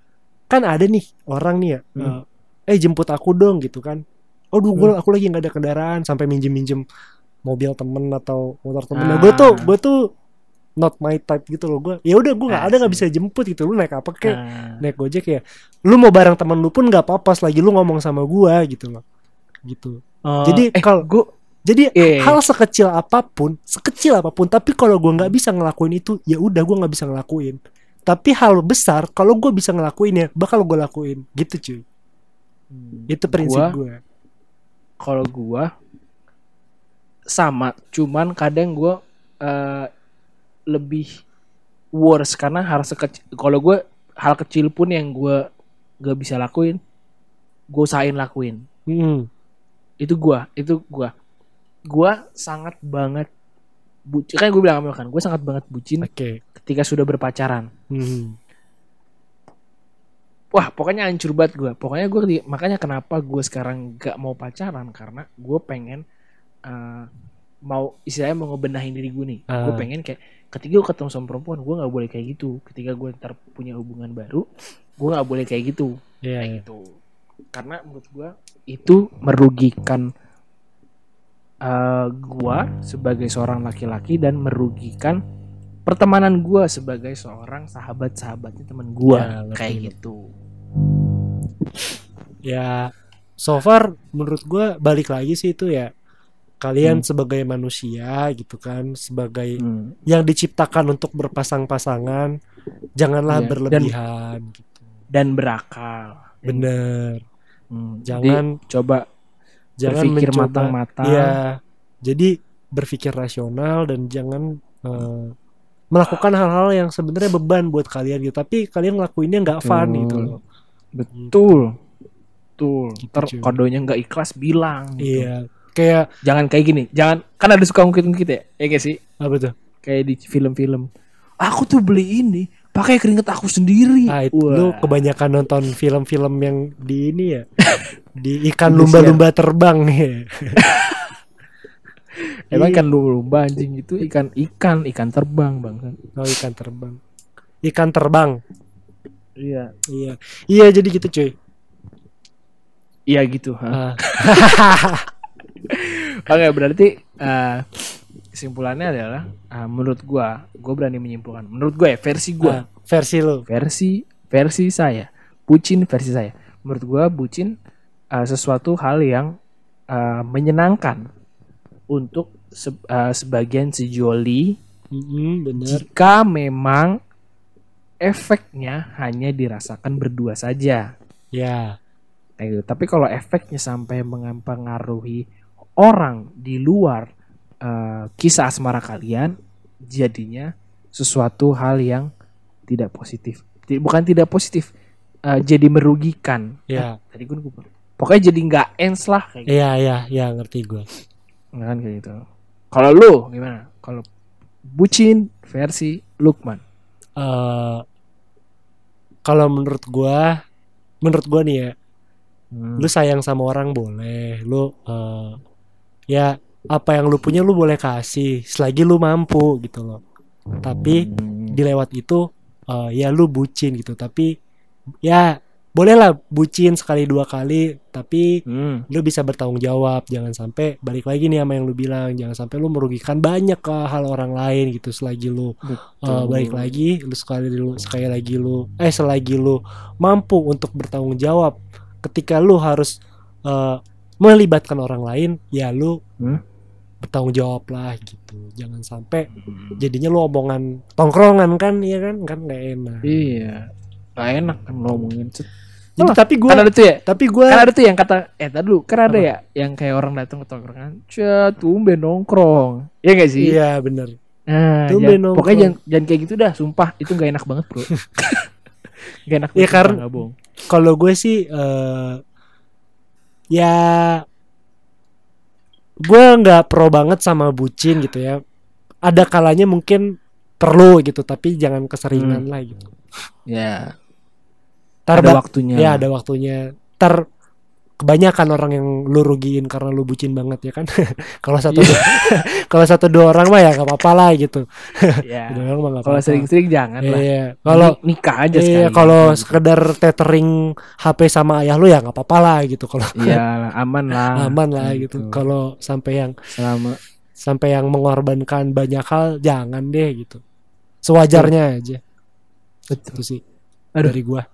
B: kan ada nih orang nih ya
A: Hmm.
B: eh, eh jemput aku dong gitu kan. Aduh gue aku lagi nggak ada kendaraan sampai minjem minjem mobil temen atau motor temen. Nah, gue tuh
A: Ah.
B: gue tuh not my type gitu loh. Gue ya udah gue nggak ada nggak
A: Asik.
B: bisa jemput gitu. Lu naik apa kayak
A: Nah,
B: naik gojek ya. Lu mau bareng temen lu pun nggak apa-apa selagi lu ngomong sama gue gitu loh gitu
A: eh,
B: Jadi
A: eh,
B: kalau-
A: gue
B: jadi
A: iya.
B: hal sekecil apa pun, sekecil apa pun, tapi kalau gua nggak bisa ngelakuin itu, ya udah gua nggak bisa ngelakuin. Tapi hal besar, kalau gua bisa ngelakuinnya, bakal gua lakuin. Gitu cuy. Itu prinsip
A: Gua-
B: gua.
A: kalau gua sama cuman kadang gua eh, lebih worse karena hal sekecil kalau gua hal kecil pun yang gua gak bisa lakuin gue usahain lakuin
B: Hmm.
A: Itu gua itu gua gua sangat banget bucin kan gue bilang sama kan gue sangat banget bucin
B: Oke.
A: ketika sudah berpacaran
B: Hmm.
A: wah pokoknya hancur banget gue pokoknya gue makanya kenapa gue sekarang gak mau pacaran karena gue pengen eh, mau istilahnya mau ngebenahin diri gue nih gue
B: Ah.
A: pengen kayak ketika gue ketemu sama perempuan gue nggak boleh kayak gitu ketika gue ntar punya hubungan baru gue nggak boleh kayak gitu
B: Iya.
A: kayak gitu karena menurut gue itu merugikan eh, gue sebagai seorang laki-laki dan merugikan pertemanan gue sebagai seorang sahabat-sahabatnya teman gue
B: Ya,
A: kayak
B: ngerti.
A: gitu
B: Ya, so far menurut gua balik lagi sih itu ya kalian sebagai manusia gitu kan, sebagai
A: Hmm.
B: yang diciptakan untuk berpasang-pasangan, janganlah
A: dan-
B: berlebihan gitu.
A: dan berakal
B: Bener.
A: Hmm,
B: Jangan
A: jadi coba
B: jangan
A: berpikir matang-matang
B: Iya. Jadi berpikir rasional dan jangan eh, melakukan hal-hal yang sebenarnya beban buat kalian gitu. Tapi kalian ngelakuinnya nggak fun
A: Betul.
B: gitu loh.
A: betul betul
B: Gitu,
A: ntar
B: cuy.
A: nggak ikhlas bilang gitu.
B: Iya. Kayak
A: jangan kayak gini jangan kan ada suka ngungkit-ngungkit ya ya sih
B: apa tuh?
A: kayak di film-film aku tuh beli ini pakai keringet aku sendiri
B: Ah, itu lu kebanyakan nonton film-film yang di ini ya. di ikan lumba-lumba terbang ya.
A: emang
B: Iya.
A: kan lumba anjing itu ikan ikan ikan terbang bang
B: Oh, ikan terbang. Ikan terbang.
A: iya
B: Iya. Iya, jadi gitu cuy.
A: iya gitu ha.
B: Ah,
A: oke berarti eh, kesimpulannya adalah eh, menurut gua gua berani menyimpulkan menurut gua ya versi gua
B: ah, versi lu.
A: versi versi saya bucin versi saya menurut gua bucin uh, sesuatu hal yang uh, menyenangkan untuk se- uh, sebagian sejoli
B: bener.
A: jika memang efeknya hanya dirasakan berdua saja
B: Ya.
A: kayak gitu. tapi kalau efeknya sampai mempengaruhi orang di luar uh, kisah asmara kalian jadinya sesuatu hal yang tidak positif. Ti- bukan tidak positif uh, jadi merugikan.
B: Ya.
A: tadi gue lupa pokoknya jadi nggak ends lah kayak gitu.
B: Iya, iya, iya, ngerti gue.
A: kan kayak gitu. Kalau lu gimana? Kalau bucin versi Lukman?
B: Eh kalau menurut gua menurut gua nih ya
A: Hmm.
B: lu sayang sama orang boleh lu eh ya apa yang lu punya lu boleh kasih selagi lu mampu gitu loh tapi
A: Hmm.
B: di lewat itu eh ya lu bucin gitu tapi ya bolehlah bucin sekali dua kali tapi
A: Hmm.
B: lu bisa bertanggung jawab jangan sampai balik lagi nih sama yang lu bilang jangan sampai lu merugikan banyak ke hal orang lain gitu selagi lu uh, balik lagi lu sekali lu sekali lagi lu eh selagi lu mampu untuk bertanggung jawab ketika lu harus uh, melibatkan orang lain ya lu
A: Hmm?
B: Bertanggung jawab lah gitu jangan sampai jadinya lu omongan tongkrongan kan ya kan kan nggak enak
A: Iya. Gak enak kan ngomongin. Cet.
B: jadi
A: Oh,
B: tapi gue
A: Kan ada tuh ya.
B: tapi gue
A: Kan ada tuh yang kata eh tadi dulu kan ada ya yang kayak orang datang ke tongkrongan, "Cia, tumben nongkrong." Iya gak sih?
B: iya bener
A: Nah,
B: Tumben
A: jangan-
B: nongkrong.
A: pokoknya jangan, jangan kayak gitu dah, sumpah itu gak enak banget, Bro. gak enak
B: Ya,
A: banget,
B: karena-
A: nggak
B: kalau gue sih eh ya gue nggak pro banget sama bucin gitu ya. Ada kalanya mungkin perlu gitu tapi jangan keseringan lah gitu.
A: Ya,
B: Ntar
A: ada waktunya.
B: ya ada waktunya. Ter kebanyakan orang yang lu rugiin karena lu bucin banget ya kan kalau satu
A: Iya.
B: dua, kalau satu dua orang mah ya nggak apa-apa lah gitu
A: Ya.
B: Dua orang mah nggak
A: Kalau sering-sering jangan lah.
B: Iya, kalau
A: Ni- nikah aja
B: iya,
A: sekali.
B: kalau sekedar tethering HP sama ayah lu ya nggak apa-apa lah gitu kalau
A: Iya, aman lah.
B: aman lah gitu. Kalau sampai yang
A: selama
B: sampai yang mengorbankan banyak hal jangan deh gitu. Sewajarnya aja. Itu sih
A: Aduh.
B: dari gua.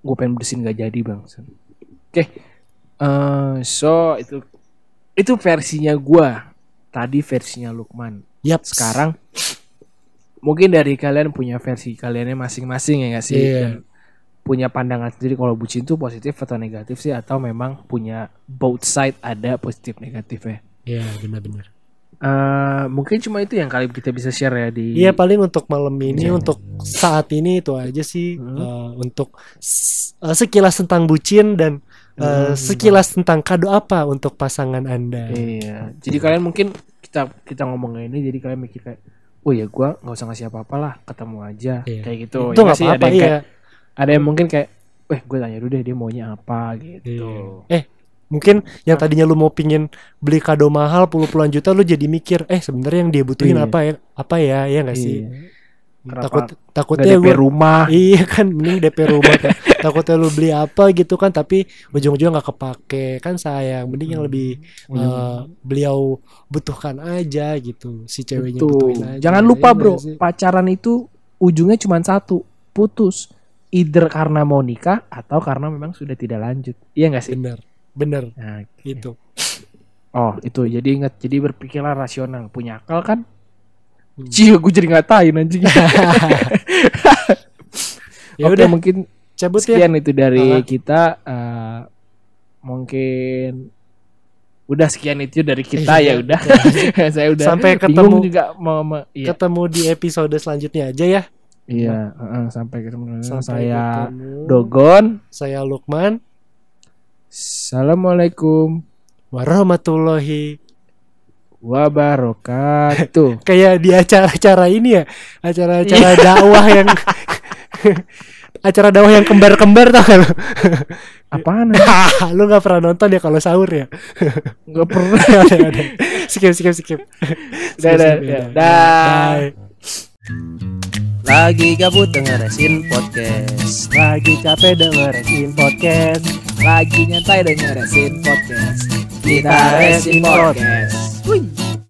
A: gue pengen bersihin gak jadi bang. Oke, Eh, so itu itu versinya gua. Tadi versinya Lukman.
B: Yap.
A: Sekarang mungkin dari kalian punya versi kaliannya masing-masing ya gak sih?
B: Iya.
A: Dan punya pandangan sendiri kalau bucin itu positif atau negatif sih atau memang punya both side ada positif negatifnya.
B: Iya, benar-benar.
A: Eh mungkin cuma itu yang kali kita bisa share ya di
B: Iya, paling untuk malam ini
A: Iya.
B: untuk saat ini itu aja sih
A: Hmm.
B: eh, untuk eh, sekilas tentang bucin dan eh,
A: Hmm.
B: sekilas tentang kado apa untuk pasangan Anda.
A: Iya. Jadi kalian mungkin kita kita ngomong ini jadi kalian mikir kayak oh ya gua nggak usah ngasih apa-apa lah ketemu aja
B: Iya.
A: kayak gitu.
B: Itu
A: Ya
B: nggak
A: sih?
B: apa-apa
A: ada yang
B: iya.
A: kayak ada yang mungkin kayak weh gue tanya dulu deh dia maunya apa gitu.
B: Iya. Eh, mungkin yang tadinya lu mau pingin beli kado mahal puluh-puluhan juta lu jadi mikir, eh sebenarnya yang dia butuhin
A: Iya.
B: apa ya? Apa ya? Ya nggak sih?
A: Iya. Kenapa
B: Takut
A: Gak
B: takutnya
A: DP
B: gue
A: rumah.
B: Iya kan mending DP rumah kan. Takutnya lu beli apa gitu kan tapi ujung-ujungnya nggak kepake kan sayang. Mending yang lebih
A: Hmm.
B: eh, beliau butuhkan aja gitu si ceweknya
A: Betul.
B: butuhin aja.
A: Jangan lupa
B: Iya
A: bro,
B: sih?
A: pacaran itu ujungnya cuma satu, putus. Either karena mau nikah atau karena memang sudah tidak lanjut. Iya nggak sih?
B: Bener, bener
A: Nah,
B: itu.
A: Oh itu jadi ingat jadi berpikirlah rasional punya akal kan. Cie gue jadi ngatain anjing
B: Ya
A: Oke
B: udah
A: mungkin
B: cabut ya.
A: sekian itu dari kita eh, Mungkin Udah sekian itu dari kita
B: Iya.
A: ya udah Saya udah
B: Sampai ketemu-
A: juga mau, mau- Iya,
B: Ketemu di episode selanjutnya aja ya.
A: iya heeh, Sampai ketemu
B: Sampai
A: Saya
B: ketemu.
A: Dogon
B: Saya Lukman.
A: Assalamualaikum
B: Warahmatullahi
A: wabarakatuh.
B: Kayak di acara-acara ini ya acara-acara dakwah yang acara dakwah yang kembar-kembar tau gak lu?
A: Apaan?
B: lu gak pernah nonton ya kalau sahur ya?
A: Gak pernah.
B: Udah, udah. skip skip skip.
A: Dah, dah, dah, dah.
B: Bye.
A: Lagi gabut dengerin podcast.
B: Lagi capek dengerin podcast.
A: Lagi nyantai dengerin podcast Kita resin podcast Wih.